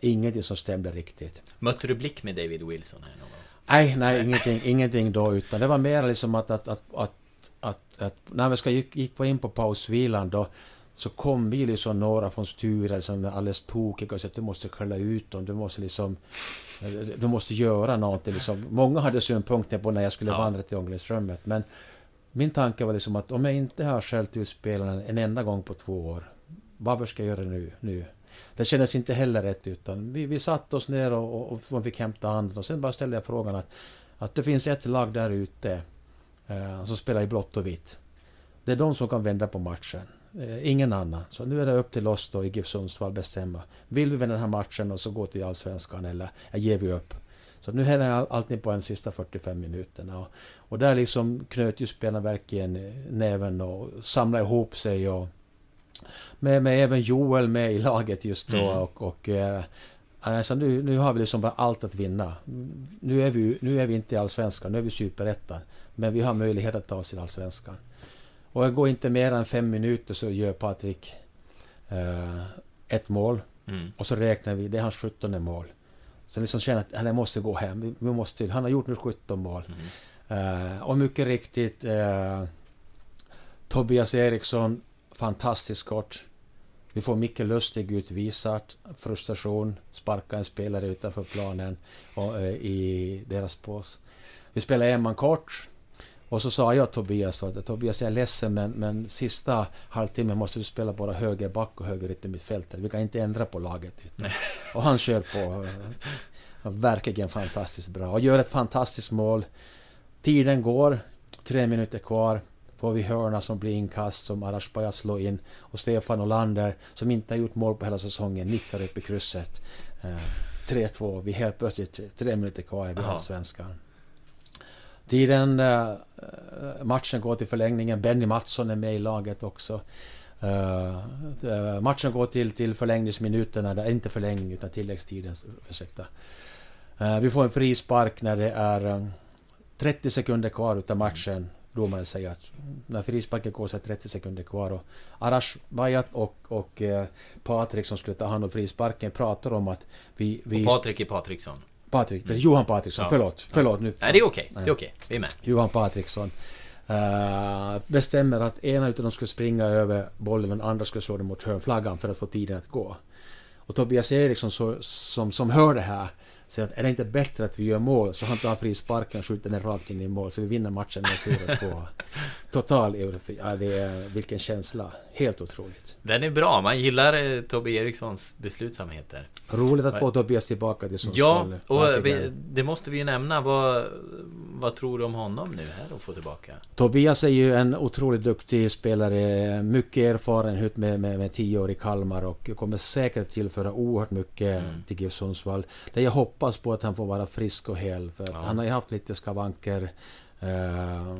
Ingenting som stämde riktigt. Mötte du blick med David Wilson här någon gång? Nej, nej, ingenting, ingenting då, utan det var mer liksom att, att, att, att, att, att när vi ska gick, gick in på pausvilan då så kom vi liksom några från styrelsen alldeles tokiga och sa att du måste skälla ut dem, du måste liksom du måste göra någonting. Liksom. Många hade synpunkter på när jag skulle ja. vandra till omklädningsrummet, men min tanke var liksom att om jag inte har skällt ut spelarna en enda gång på två år, varför ska jag göra det nu? nu? Det kändes inte heller rätt utan vi, vi satte oss ner och, och, och fick hämta andan och sen bara ställde jag frågan att, att det finns ett lag där ute eh, som spelar i blått och vitt. Det är de som kan vända på matchen. Eh, ingen annan. Så nu är det upp till oss då i GIF Sundsvall bestämma. Vill vi vinna den här matchen och så gå till Allsvenskan eller ger vi upp? Så nu häller jag alltid på en sista 45 minuterna. Och, och där liksom knöt ju spelarna verkligen näven och samlade ihop sig och med, med även Joel med i laget just då. Mm. Och, och eh, alltså nu, nu har vi liksom bara allt att vinna. Nu är vi, nu är vi inte i Allsvenskan, nu är vi Superettan. Men vi har möjlighet att ta oss till Allsvenskan. Och det går inte mer än fem minuter så gör Patrik eh, ett mål. Mm. Och så räknar vi, det är hans 17 mål. Så liksom känner att han måste gå hem. Vi, måste, han har gjort nu 17 mål. Mm. Eh, och mycket riktigt eh, Tobias Eriksson fantastiskt kort. Vi får Micke Lustig utvisad, frustration, sparka en spelare utanför planen och, eh, i deras pås. Vi spelar en man kort. Och så sa jag Tobias att Tobias jag är ledsen men, men sista halvtimmen måste du spela bara höger back och höger yttermittfältare. Vi kan inte ändra på laget. Och han kör på. Eh, verkligen fantastiskt bra. Och gör ett fantastiskt mål. Tiden går. Tre minuter kvar får vi hörna som blir inkast som Arash Bajat slår in och Stefan Olander som inte har gjort mål på hela säsongen nickar upp i krysset. Eh, 3-2. Vi helt plötsligt tre minuter kvar i Allsvenskan. Tiden, eh, matchen går till förlängningen. Benny Mattsson är med i laget också. Uh, matchen går till, till förlängningsminuterna, det är inte förlängning utan tilläggstiden, ursäkta. Uh, vi får en frispark när det är um, 30 sekunder kvar utav matchen domaren säger att när frisparken går så är 30 sekunder kvar och Arash Bayat och, och eh, Patrik som skulle ta hand om frisparken pratar om att vi... vi och Patrik är Patriksson. Patrik, mm. Johan Patriksson, ja. förlåt, förlåt nu. Nej det är okej, okay. det är okej, okay. vi är med. Johan Patriksson. Uh, bestämmer att ena utav dem skulle springa över bollen och den andra skulle slå den mot hörnflaggan för att få tiden att gå. Och Tobias Eriksson så, som, som hör det här så att är det inte bättre att vi gör mål så han tar frisparken och skjuter den rakt in i mål så vi vinner matchen med 4-2. Total eufori. Ja, det är, vilken känsla. Helt otroligt. Den är bra. Man gillar eh, Tobbe Erikssons beslutsamheter. Roligt att få Tobias tillbaka till Sundsvall. Ja, och vi, det måste vi ju nämna. Vad, vad tror du om honom nu här att få tillbaka? Tobias är ju en otroligt duktig spelare. Mycket erfarenhet med, med, med tio år i Kalmar och kommer säkert tillföra oerhört mycket mm. till GIF Sundsvall. Det jag hoppas på att han får vara frisk och hel. För ja. Han har ju haft lite skavanker. Uh,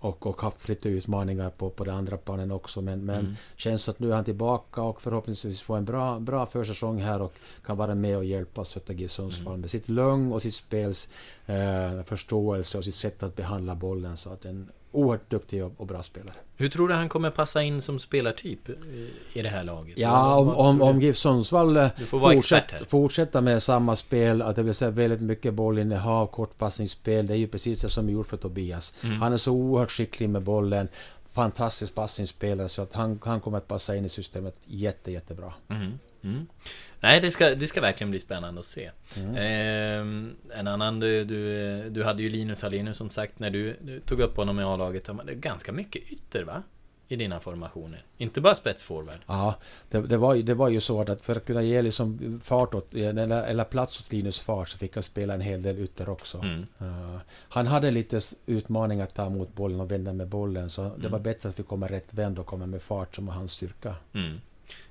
och, och haft lite utmaningar på, på de andra planen också. Men, men mm. känns att nu är han tillbaka och förhoppningsvis får en bra, bra försäsong här och kan vara med och hjälpa Söta GIF Sundsvall mm. med sitt lugn och sitt spels eh, förståelse och sitt sätt att behandla bollen. Så att en oerhört duktig och, bra spelare. Hur tror du han kommer passa in som spelartyp i det här laget? Ja, om, om, om GIF Sundsvall eh, fortsätter, fortsätter med samma spel, att det vill säga väldigt mycket bollinnehav, kortpassningsspel. Det är ju precis det som är gjort för Tobias. Mm. Han är så oerhört skicklig med bollen. Fantastisk passningsspelare så att han, han kommer att passa in i systemet jätte, jättebra. Mm. Mm. Nej, det ska, det ska verkligen bli spännande att se. Mm. Eh, en annan, du, du, du hade ju Linus Hallenius som sagt när du, du tog upp honom i A-laget. Det är ganska mycket ytter va? I dina formationer. Inte bara spetsforward. Ja, det, det, var, det var ju så att för att kunna ge liksom fart åt, eller, eller plats åt Linus fart så fick han spela en hel del ytter också. Mm. Uh, han hade lite utmaning att ta emot bollen och vända med bollen. Så mm. det var bättre att vi kommer rätt vänd och kommer med fart som var hans styrka.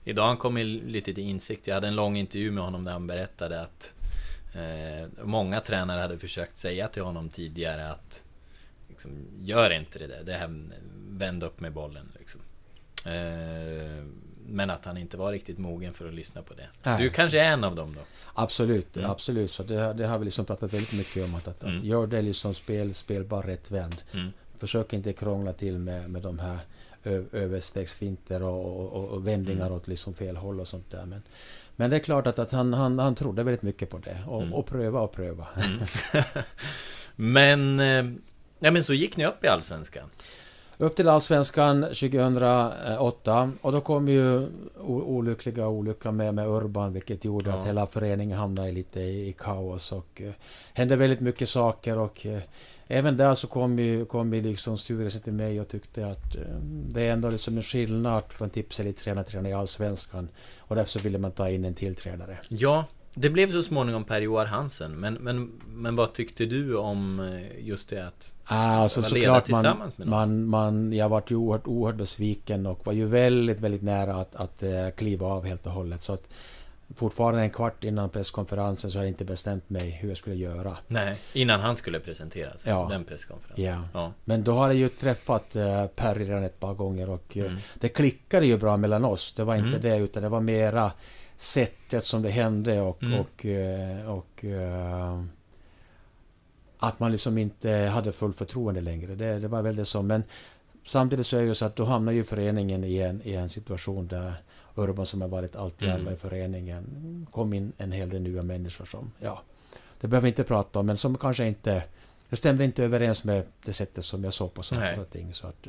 Idag har han kommit lite till insikt. Jag hade en lång intervju med honom där han berättade att eh, många tränare hade försökt säga till honom tidigare att liksom, gör inte det där. Det här, vänd upp med bollen. Liksom. Eh, men att han inte var riktigt mogen för att lyssna på det. Nej. Du kanske är en av dem då? Absolut, mm. absolut. Så det, det, har vi liksom pratat väldigt mycket om. Att, att, mm. att gör det liksom spel, spelbar rätt vänd. Mm. Försök inte krångla till med, med de här överstegsfinter och, och, och vändningar mm. åt liksom fel håll och sånt där. Men, men det är klart att, att han, han, han trodde väldigt mycket på det. Och, mm. och pröva och pröva. Mm. men, eh, ja, men så gick ni upp i Allsvenskan? Upp till Allsvenskan 2008 och då kom ju olyckliga olyckan med, med Urban vilket gjorde ja. att hela föreningen hamnade lite i, i kaos och eh, hände väldigt mycket saker och eh, även där så kom ju, kom ju liksom styrelsen till mig och tyckte att eh, det är ändå liksom en skillnad en tipselit-tränare tränare i Allsvenskan. Och därför så ville man ta in en till tränare. Ja, det blev så småningom Per-Joar Hansen. Men, men, men vad tyckte du om eh, just det att ah, alltså, leda såklart tillsammans man, med någon? Man, man, jag var ju oerhört, oerhört besviken och var ju väldigt, väldigt nära att, att uh, kliva av helt och hållet. Så att, fortfarande en kvart innan presskonferensen så har jag inte bestämt mig hur jag skulle göra. Nej, innan han skulle presentera sig, ja. den presskonferensen. Ja. ja. Men då har jag ju träffat uh, Per redan ett par gånger och uh, det klickade ju bra mellan oss. Det var inte mm. det utan det var mera sättet som det hände och, mm. och, uh, och att man liksom inte hade full förtroende längre. Det, det var väl det som. Men samtidigt så är det ju så att då hamnar ju föreningen i en, i en situation där Urban som har varit allt alla mm. i föreningen. kom in en hel del nya människor som, ja, det behöver vi inte prata om, men som kanske inte, det stämde inte överens med det sättet som jag såg på saker och ting. Så att,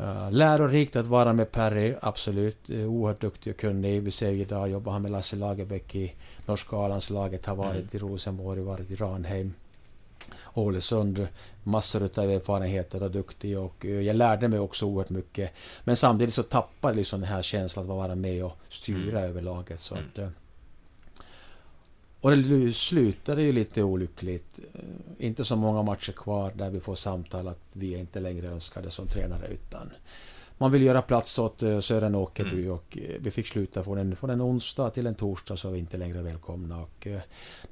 uh, lärorikt att vara med Perry, absolut. Uh, oerhört duktig och kunnig. Vi ser ju idag jobbar han med Lasse Lagerbäck i norska A-landslaget, har varit mm. i Rosenborg, varit i Ranheim. Ålesund. Massor av erfarenheter och duktig och eh, jag lärde mig också oerhört mycket. Men samtidigt så tappade liksom den här känslan att vara med och styra mm. över laget. Så mm. att, eh, och det slutade ju lite olyckligt. Eh, inte så många matcher kvar där vi får samtal att vi är inte längre önskade som tränare utan man vill göra plats åt Sören Åkerby mm. och vi fick sluta från en, från en onsdag till en torsdag så var vi inte längre välkomna. Och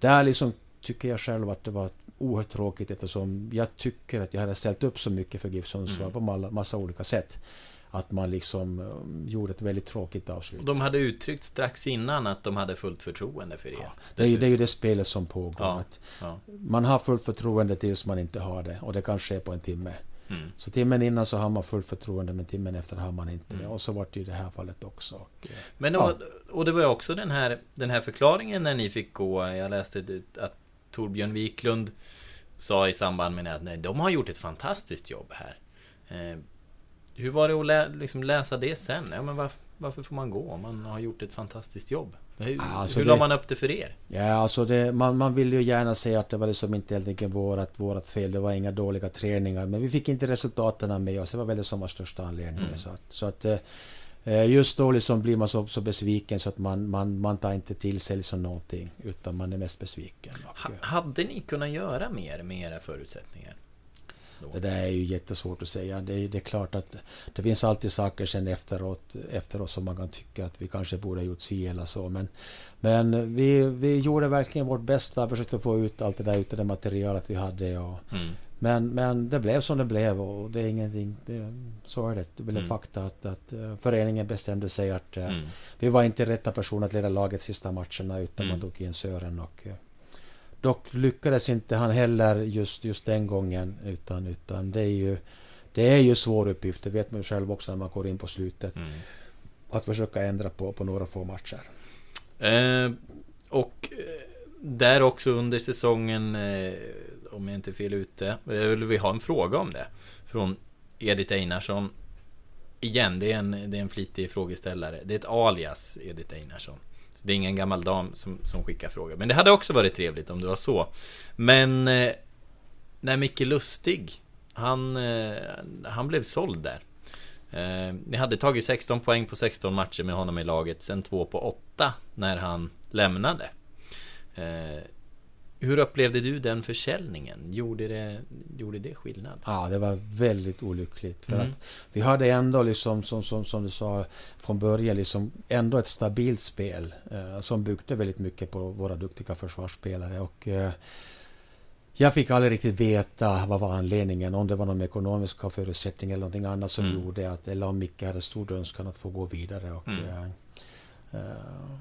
där liksom tycker jag själv att det var oerhört tråkigt eftersom jag tycker att jag hade ställt upp så mycket för GIF Sundsvall mm. på massa olika sätt. Att man liksom um, gjorde ett väldigt tråkigt avslut. De hade uttryckt strax innan att de hade fullt förtroende för er. Ja, det, är, det är ju det spelet som pågår. Ja, ja. Man har fullt förtroende tills man inte har det. Och det kan ske på en timme. Mm. Så timmen innan så har man fullt förtroende men timmen efter har man inte mm. det. Och så var det ju det här fallet också. Och, men ja. och, och det var ju också den här, den här förklaringen när ni fick gå. Jag läste att Torbjörn Wiklund sa i samband med det att nej, de har gjort ett fantastiskt jobb här. Eh, hur var det att lä liksom läsa det sen? Ja, men varför, varför, får man gå om man har gjort ett fantastiskt jobb? Hur, alltså hur la man upp det för er? Ja, alltså det, man, man vill ju gärna säga att det var liksom inte helt enkelt vårat, vårat fel. Det var inga dåliga träningar. Men vi fick inte resultaten med oss. Det var väl det som var största anledningen. Mm. Så att, så att Eh, just då liksom blir man så, så besviken så att man, man, man tar inte till sig liksom någonting. Utan man är mest besviken. Och, hade ni kunnat göra mer med era förutsättningar? Då. Det där är ju jättesvårt att säga. Det är, det är klart att det finns alltid saker sen efteråt, efteråt som man kan tycka att vi kanske borde ha gjort si eller så. Men, men vi, vi gjorde verkligen vårt bästa, försökte få ut allt det där utav det materialet vi hade. Och, mm. Men, men det blev som det blev och det är ingenting... Det, så är det. Det blev mm. fakta att, att uh, föreningen bestämde sig att uh, mm. vi var inte rätta personer att leda laget sista matcherna utan man mm. tog in Sören och uh, Dock lyckades inte han heller just, just den gången. Utan, utan det är ju det är ju svår uppgift, det vet man ju själv också när man går in på slutet. Mm. Att försöka ändra på, på några få matcher. Eh, och eh, där också under säsongen, eh, om jag inte är fel ute, vill vi ha en fråga om det. Från Edith Einarsson. Igen, det är en, det är en flitig frågeställare. Det är ett alias, Edith Einarsson. Så det är ingen gammal dam som, som skickar frågor. Men det hade också varit trevligt om det var så. Men eh, när Micke Lustig, han, eh, han blev såld där. Eh, ni hade tagit 16 poäng på 16 matcher med honom i laget, sen 2 på 8 när han lämnade. Eh, hur upplevde du den försäljningen? Gjorde det, gjorde det skillnad? Ja, det var väldigt olyckligt. För mm. att vi hade ändå, liksom, som, som, som du sa från början, liksom, ändå ett stabilt spel eh, som byggde väldigt mycket på våra duktiga försvarsspelare. Och, eh, jag fick aldrig riktigt veta vad var anledningen, om det var någon ekonomiska förutsättningar eller någonting annat som mm. gjorde att, eller om Micke hade stor önskan att få gå vidare. Och, mm. eh, eh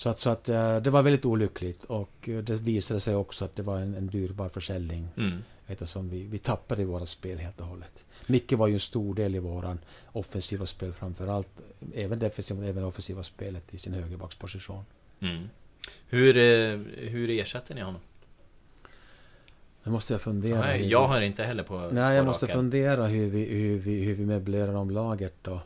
så att, så att eh, det var väldigt olyckligt och eh, det visade sig också att det var en, en dyrbar försäljning. Mm. Eftersom vi, vi tappade våra spel helt och hållet. Micke var ju en stor del i våran offensiva spel framförallt. Även defensiva, även offensiva spelet i sin högerbacksposition. Mm. Hur, eh, hur ersatte ni honom? Nu måste jag fundera. Nej, jag har inte heller på Nej, jag på måste raken. fundera hur vi, hur, vi, hur vi möblerar om laget då.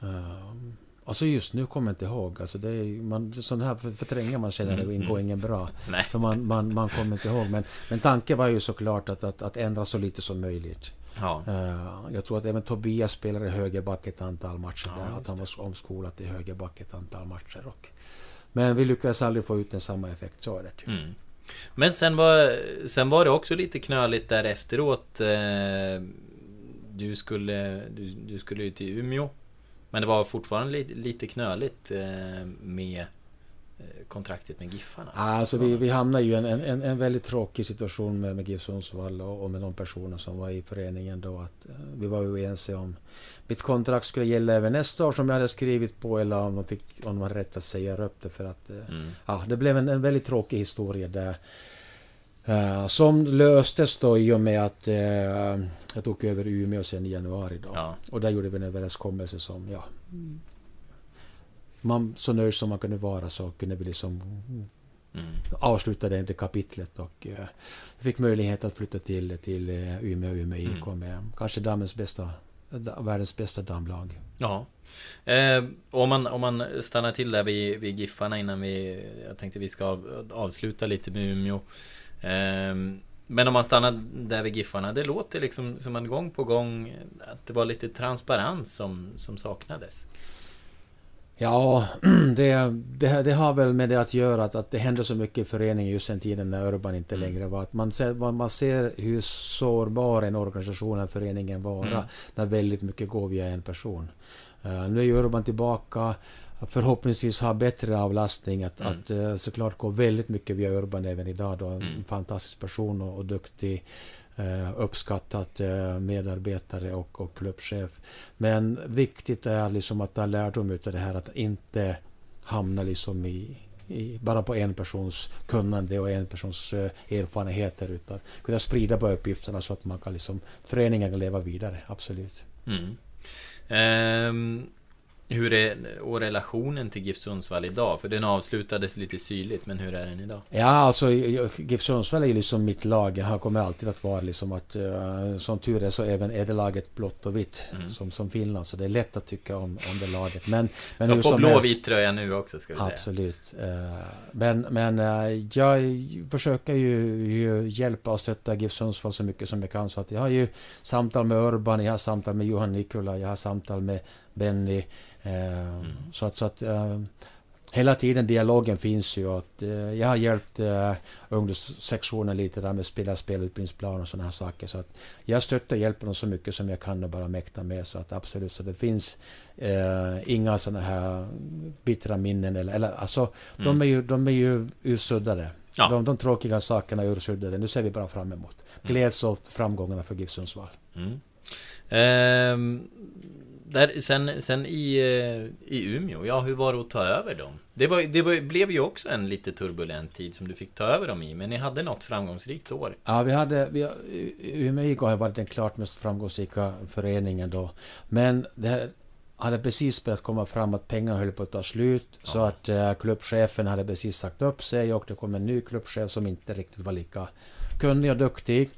Um, Alltså just nu kommer jag inte ihåg. Alltså det är, man, sån här förtränger man känner mm, det går mm. ingen bra. Nej. Så man, man, man kommer inte ihåg. Men, men tanken var ju såklart att, att, att ändra så lite som möjligt. Ja. Uh, jag tror att även Tobias spelade högerback ett antal matcher ja, där. Att han var omskolad till högerback ett antal matcher. Och, men vi lyckades aldrig få ut den samma effekt, så är det. Mm. Men sen var, sen var det också lite knöligt där efteråt. Uh, du skulle, du, du skulle ju till Umeå. Men det var fortfarande lite knöligt eh, med eh, kontraktet med Giffarna? Alltså vi, vi hamnade ju i en, en, en väldigt tråkig situation med, med GIF Sundsvall och, och, med de personer som var i föreningen då. Att, uh, vi var ju ense om mitt kontrakt skulle gälla även nästa år som jag hade skrivit på eller om de, fick, om de hade rätt att säga upp det för att mm. ja, det blev en, en väldigt tråkig historia där. Uh, som löstes då i och med att uh, jag tog över Umeå sen i januari. Då. Ja. Och där gjorde vi en överenskommelse som, ja... Man, så nöjd som man kunde vara så kunde vi liksom mm. avsluta det kapitlet och uh, fick möjlighet att flytta till, till Umeå Umeå IK mm. med kanske damens bästa, världens bästa damlag. Ja. Eh, om, man, om man stannar till där vid, vid Giffarna innan vi... Jag tänkte vi ska avsluta lite med Umeå. Ehm, men om man stannar där vid Giffarna, det låter liksom som en gång på gång att det var lite transparens som, som saknades. Ja, det, det, det, har väl med det att göra att, att det hände så mycket i föreningen just den tiden när Urban inte mm. längre var. Att man, ser, man ser hur sårbar en organisation, en föreningen vara mm. när väldigt mycket går via en person. Uh, nu är Urban tillbaka förhoppningsvis ha bättre avlastning. Att, mm. att uh, såklart gå väldigt mycket via Urban även idag. Då, en mm. fantastisk person och, och duktig. Uh, uppskattat uh, medarbetare och, och klubbchef. Men viktigt är liksom att ta lärdom av det här att inte hamna liksom i, i, bara på en persons kunnande och en persons erfarenheter utan kunna sprida på uppgifterna så att man kan liksom, föreningen kan leva vidare, absolut. Mm. Um, hur är och relationen till GIF Sundsvall idag? För den avslutades lite syrligt, men hur är den idag? Ja, alltså GIF Sundsvall är liksom mitt lag. Jag kommer alltid att vara liksom att... Uh, som tur är så även är det laget blått och vitt. Mm. Som, som Finland. Så det är lätt att tycka om, om det laget. Men... men och på blå-vit tröja nu också, ska vi säga. Absolut. Uh, men men uh, jag försöker ju, ju, hjälpa och stötta GIF Sundsvall så mycket som jag kan. Så att jag har ju samtal med Urban, jag har samtal med Johan Nikola, jag har samtal med Benny. Eh, mm. Så att, så att eh, hela tiden dialogen finns ju. Att, eh, jag har hjälpt eh, ungdomssektionen lite där med spela spelutbildningsplan och sådana här saker. Så att jag stöttar och hjälper dem så mycket som jag kan och bara mäkta med. Så att absolut, så det finns eh, inga sådana här bittra minnen. Eller, eller, alltså, mm. de, är ju, de är ju ursuddade. Ja. De, de tråkiga sakerna är ursuddade. Nu ser vi bara fram emot. Mm. Gläds åt framgångarna för GIF Sundsvall. Mm. Ehm, där, sen, sen i, eh, i Umeå, ja hur var det att ta över dem? Det, var, det var, blev ju också en lite turbulent tid som du fick ta över dem i, men ni hade något framgångsrikt år. Ja, vi hade... Vi, Umeå IK har varit den klart mest framgångsrika föreningen då. Men det hade precis börjat komma fram att pengarna höll på att ta slut. Ja. Så att uh, klubbchefen hade precis sagt upp sig och det kom en ny klubbchef som inte riktigt var lika kunnig och duktig.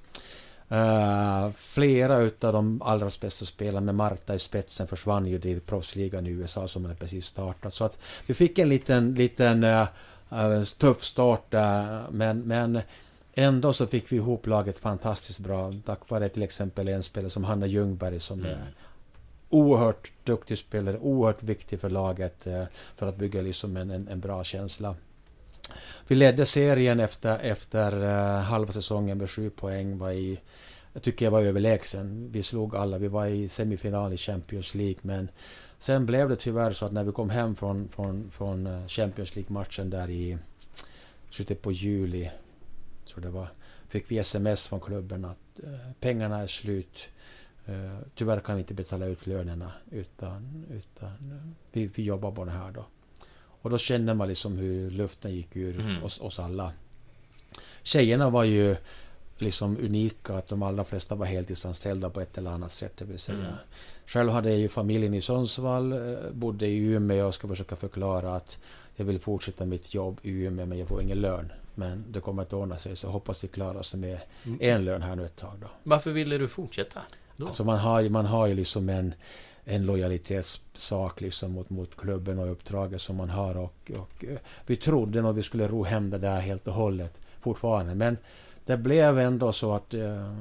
Uh, flera utav de allra bästa spelarna med Marta i spetsen försvann ju till proffsligan i USA som hade precis startat. Så att vi fick en liten, liten uh, uh, tuff start där. Men, men ändå så fick vi ihop laget fantastiskt bra. Tack vare till exempel en spelare som Hanna Ljungberg som mm. är oerhört duktig spelare, oerhört viktig för laget för att bygga liksom en, en, en bra känsla. Vi ledde serien efter, efter halva säsongen med sju poäng. Var i, jag tycker jag var överlägsen. Vi slog alla. Vi var i semifinal i Champions League. Men sen blev det tyvärr så att när vi kom hem från, från, från eh, Champions League-matchen där i slutet på juli. Så det var, fick vi sms från klubben att uh, pengarna är slut. Uh, tyvärr kan vi inte betala ut lönerna utan, utan vi, vi jobbar på det här då. Och då kände man liksom hur luften gick ur mm. oss, oss alla. Tjejerna var ju liksom unika, att de allra flesta var heltidsanställda på ett eller annat sätt. Det vill säga. Mm. Själv hade jag ju familjen i Sundsvall, eh, bodde i Umeå och ska försöka förklara att jag vill fortsätta mitt jobb i Umeå men jag får ingen lön. Men det kommer att ordna sig så hoppas vi klarar oss med mm. en lön här nu ett tag. Då. Varför ville du fortsätta? Då? Alltså man har, man har ju liksom en en lojalitetssak liksom mot, mot klubben och uppdraget som man har. Och, och eh, vi trodde nog vi skulle ro hem det där helt och hållet fortfarande. Men det blev ändå så att eh,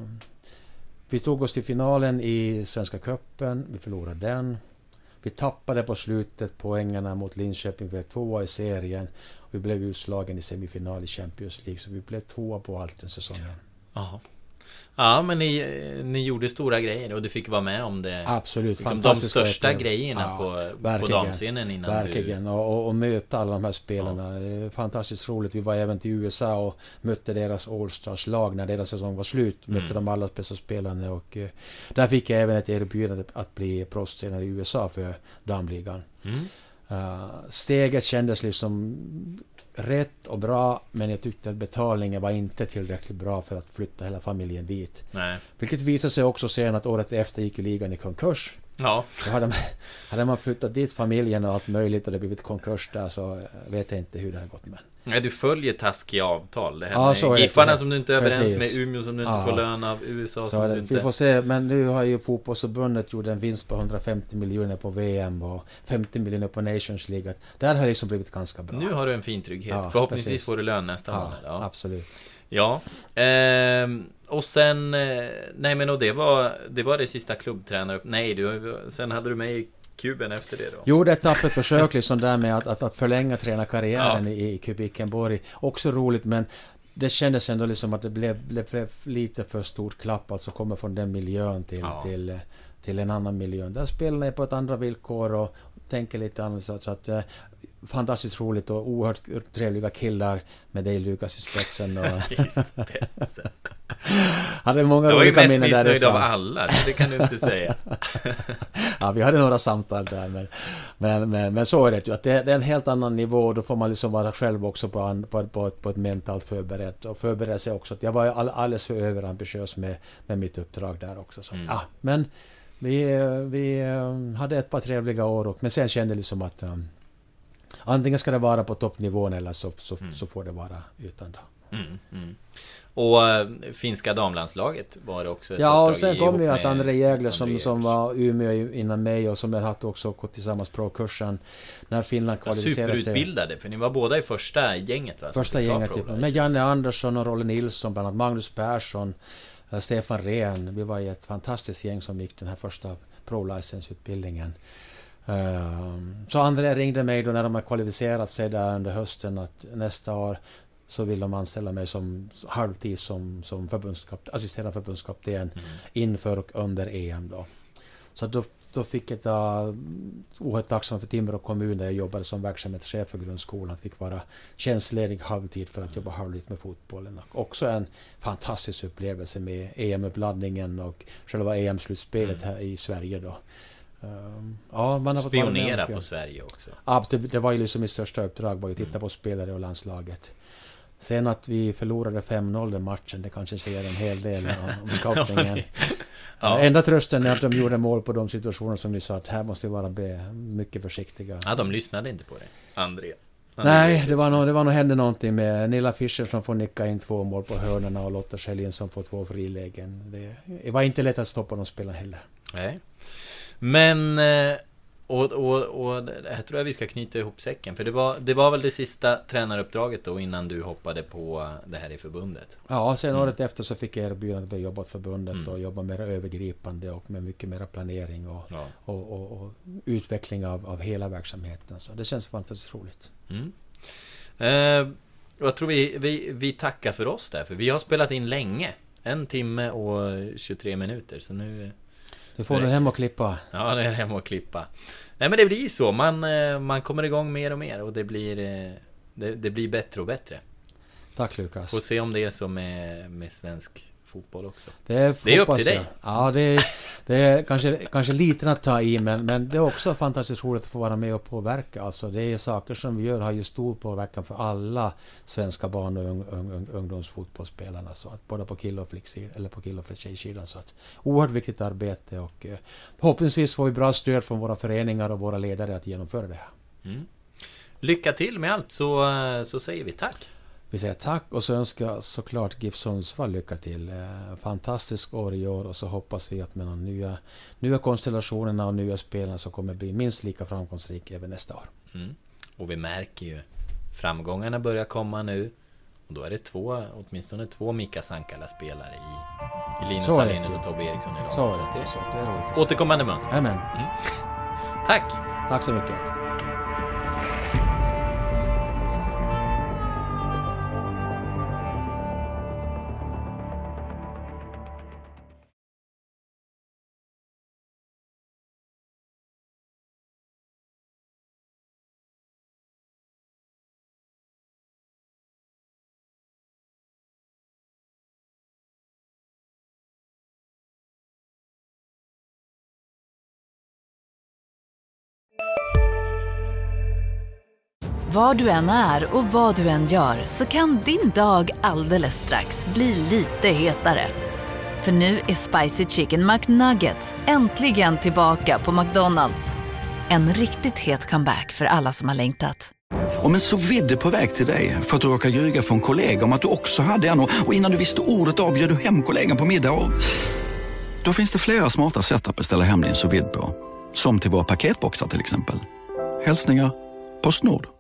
vi tog oss till finalen i Svenska Cupen. Vi förlorade den. Vi tappade på slutet poängerna mot Linköping. Vi blev tvåa i serien. Vi blev utslagen i semifinal i Champions League. Så vi blev tvåa på allt den säsongen. Ja. Ja, men ni, ni gjorde stora grejer och du fick vara med om det. Absolut. Liksom de största grejerna ja, på, på damscenen innan Verkligen. Du... Och, och, möta alla de här spelarna. Ja. Fantastiskt roligt. Vi var även till USA och mötte deras Allstars lag när deras säsong var slut. Mötte mm. de allra bästa spelarna och uh, där fick jag även ett erbjudande att bli proffstränare i USA för damligan. Mm. Uh, steget kändes liksom rätt och bra, men jag tyckte att betalningen var inte tillräckligt bra för att flytta hela familjen dit. Nej. Vilket visade sig också sen att året efter gick ju ligan i konkurs. Ja. Då hade, man, hade man flyttat dit familjen och allt möjligt och det blivit konkurs där så vet jag inte hur det har gått med. Nej, du följer taskiga avtal. Det här ja, så Giffarna det. som du inte är överens Precis. med, Umeå som du inte ja. får lön av, USA så som du inte... Vi får se, men nu har ju fotbollsförbundet gjort en vinst på 150 miljoner på VM och 50 miljoner på Nations League. Där har det liksom blivit ganska bra. Nu har du en fin trygghet. Ja, Förhoppningsvis precis. får du lön nästa månad. Absolut. Ja. Ehm, och sen... Eh, nej men och det var... Det var det sista klubbtränare... Nej, du, sen hade du mig kuben efter det då? Gjorde ett tappert försök liksom där med att, att, att förlänga tränarkarriären ja. i, i Kubikenborg. Också roligt men det kändes ändå liksom att det blev, blev lite för stort klapp alltså komma från den miljön till, ja. till, till en annan miljö. Där spelar jag på ett andra villkor och tänker lite annorlunda. Så att, eh, fantastiskt roligt och oerhört trevliga killar med dig Lukas i spetsen. Och I spetsen? hade många olika minnen därifrån. Jag var ju mest missnöjd av alla, det kan du inte säga. ja, vi hade några samtal där. Men, men, men, men så är det ju. Att det, det, är en helt annan nivå och då får man liksom vara själv också på, på, på, på ett mentalt förberett. Och förbereda sig också. Jag var all, alldeles för överambitiös med, med mitt uppdrag där också. Så, mm. ja, men vi, vi eh, hade ett par trevliga år, och, men sen kände jag liksom att um, antingen ska det vara på toppnivån eller så, så, mm. så får det vara utan. Då. Mm, mm. Och äh, finska damlandslaget var det också ett Ja, och sen kom det att André Jägler som, som var Umeå innan mig och som jag hade också gått tillsammans pro-kursen när Finland kvalificerade sig. Superutbildade, för ni var båda i första gänget va? Första gänget, typ, med Janne Andersson och Rolle Nilsson, bland annat Magnus Persson, Stefan Rehn. Vi var ett fantastiskt gäng som gick den här första pro-license-utbildningen. Ehm, så André ringde mig då när de har kvalificerat sig där under hösten att nästa år så vill de anställa mig som halvtid som, som förbundskap, assisterande förbundskapten mm. inför och under EM. Då. Så då, då fick jag ta oerhört tacksam för Timrå kommun där jag jobbade som verksamhetschef för grundskolan. Att fick vara tjänstledig halvtid för att jobba halvtid med fotbollen. Också en fantastisk upplevelse med EM-uppladdningen och själva EM-slutspelet mm. här i Sverige. Då. Um, ja, man har Spionera på Sverige också. Ja, det, det, var ju liksom mitt största uppdrag, var att titta mm. på spelare och landslaget. Sen att vi förlorade 5-0 den matchen, det kanske säger en hel del om scoutingen. ja. Enda trösten är att de gjorde mål på de situationer som ni sa att här måste vi vara mycket försiktiga. Ja, de lyssnade inte på det. André. Nej, det var, nog, det var nog hände någonting med Nilla Fischer som får nicka in två mål på hörnorna och Lotta Schelin som får två frilägen. Det, det var inte lätt att stoppa de spelarna heller. Nej. Men... Eh, och, och, och här tror jag vi ska knyta ihop säcken. För det var, det var väl det sista tränaruppdraget då innan du hoppade på det här i förbundet? Ja, sen mm. året efter så fick jag erbjudandet att börja jobba åt förbundet mm. och jobba mer övergripande och med mycket mer planering och, ja. och, och, och, utveckling av, av hela verksamheten. Så det känns fantastiskt roligt. Mm. Eh, jag tror vi, vi, vi tackar för oss där, för vi har spelat in länge. En timme och 23 minuter, så nu nu får du hem och klippa. Ja, det är hem och klippa. Nej men det blir så. Man, eh, man kommer igång mer och mer och det blir, eh, det, det blir bättre och bättre. Tack Lukas. Får se om det är så med, med svensk fotboll också. Det, det är upp till dig. Ja, det är, det är kanske, kanske lite att ta i, men, men det är också fantastiskt roligt att få vara med och påverka. Alltså, det är saker som vi gör har ju stor påverkan för alla svenska barn och ung, ung, ung, ungdomsfotbollsspelarna. Så att, både på kill och flicksidan, eller på kill och tjejsidan. Så att, oerhört viktigt arbete och eh, förhoppningsvis får vi bra stöd från våra föreningar och våra ledare att genomföra det här. Mm. Lycka till med allt så, eh, så säger vi tack. Vi säger tack och så önskar såklart GIF Sundsvall lycka till. Eh, fantastisk år i år och så hoppas vi att med de nya, nya konstellationerna och nya spelarna så kommer bli minst lika framgångsrik även nästa år. Mm. Och vi märker ju framgångarna börjar komma nu. Och då är det två, åtminstone två Mika Sankala-spelare i, i Linus Alenius och Tobbe Eriksson i laget. Så, så det, är, så, det är roligt. Återkommande mönster. Amen. Mm. Tack! Tack så mycket. Var du än är och vad du än gör så kan din dag alldeles strax bli lite hetare. För nu är Spicy Chicken McNuggets äntligen tillbaka på McDonalds. En riktigt het comeback för alla som har längtat. Om en så vidde på väg till dig för att du råkar ljuga från kollega om att du också hade en och innan du visste ordet av du hem kollegan på middag och... Då finns det flera smarta sätt att beställa hem din sous på. Som till våra paketboxar till exempel. Hälsningar Postnord.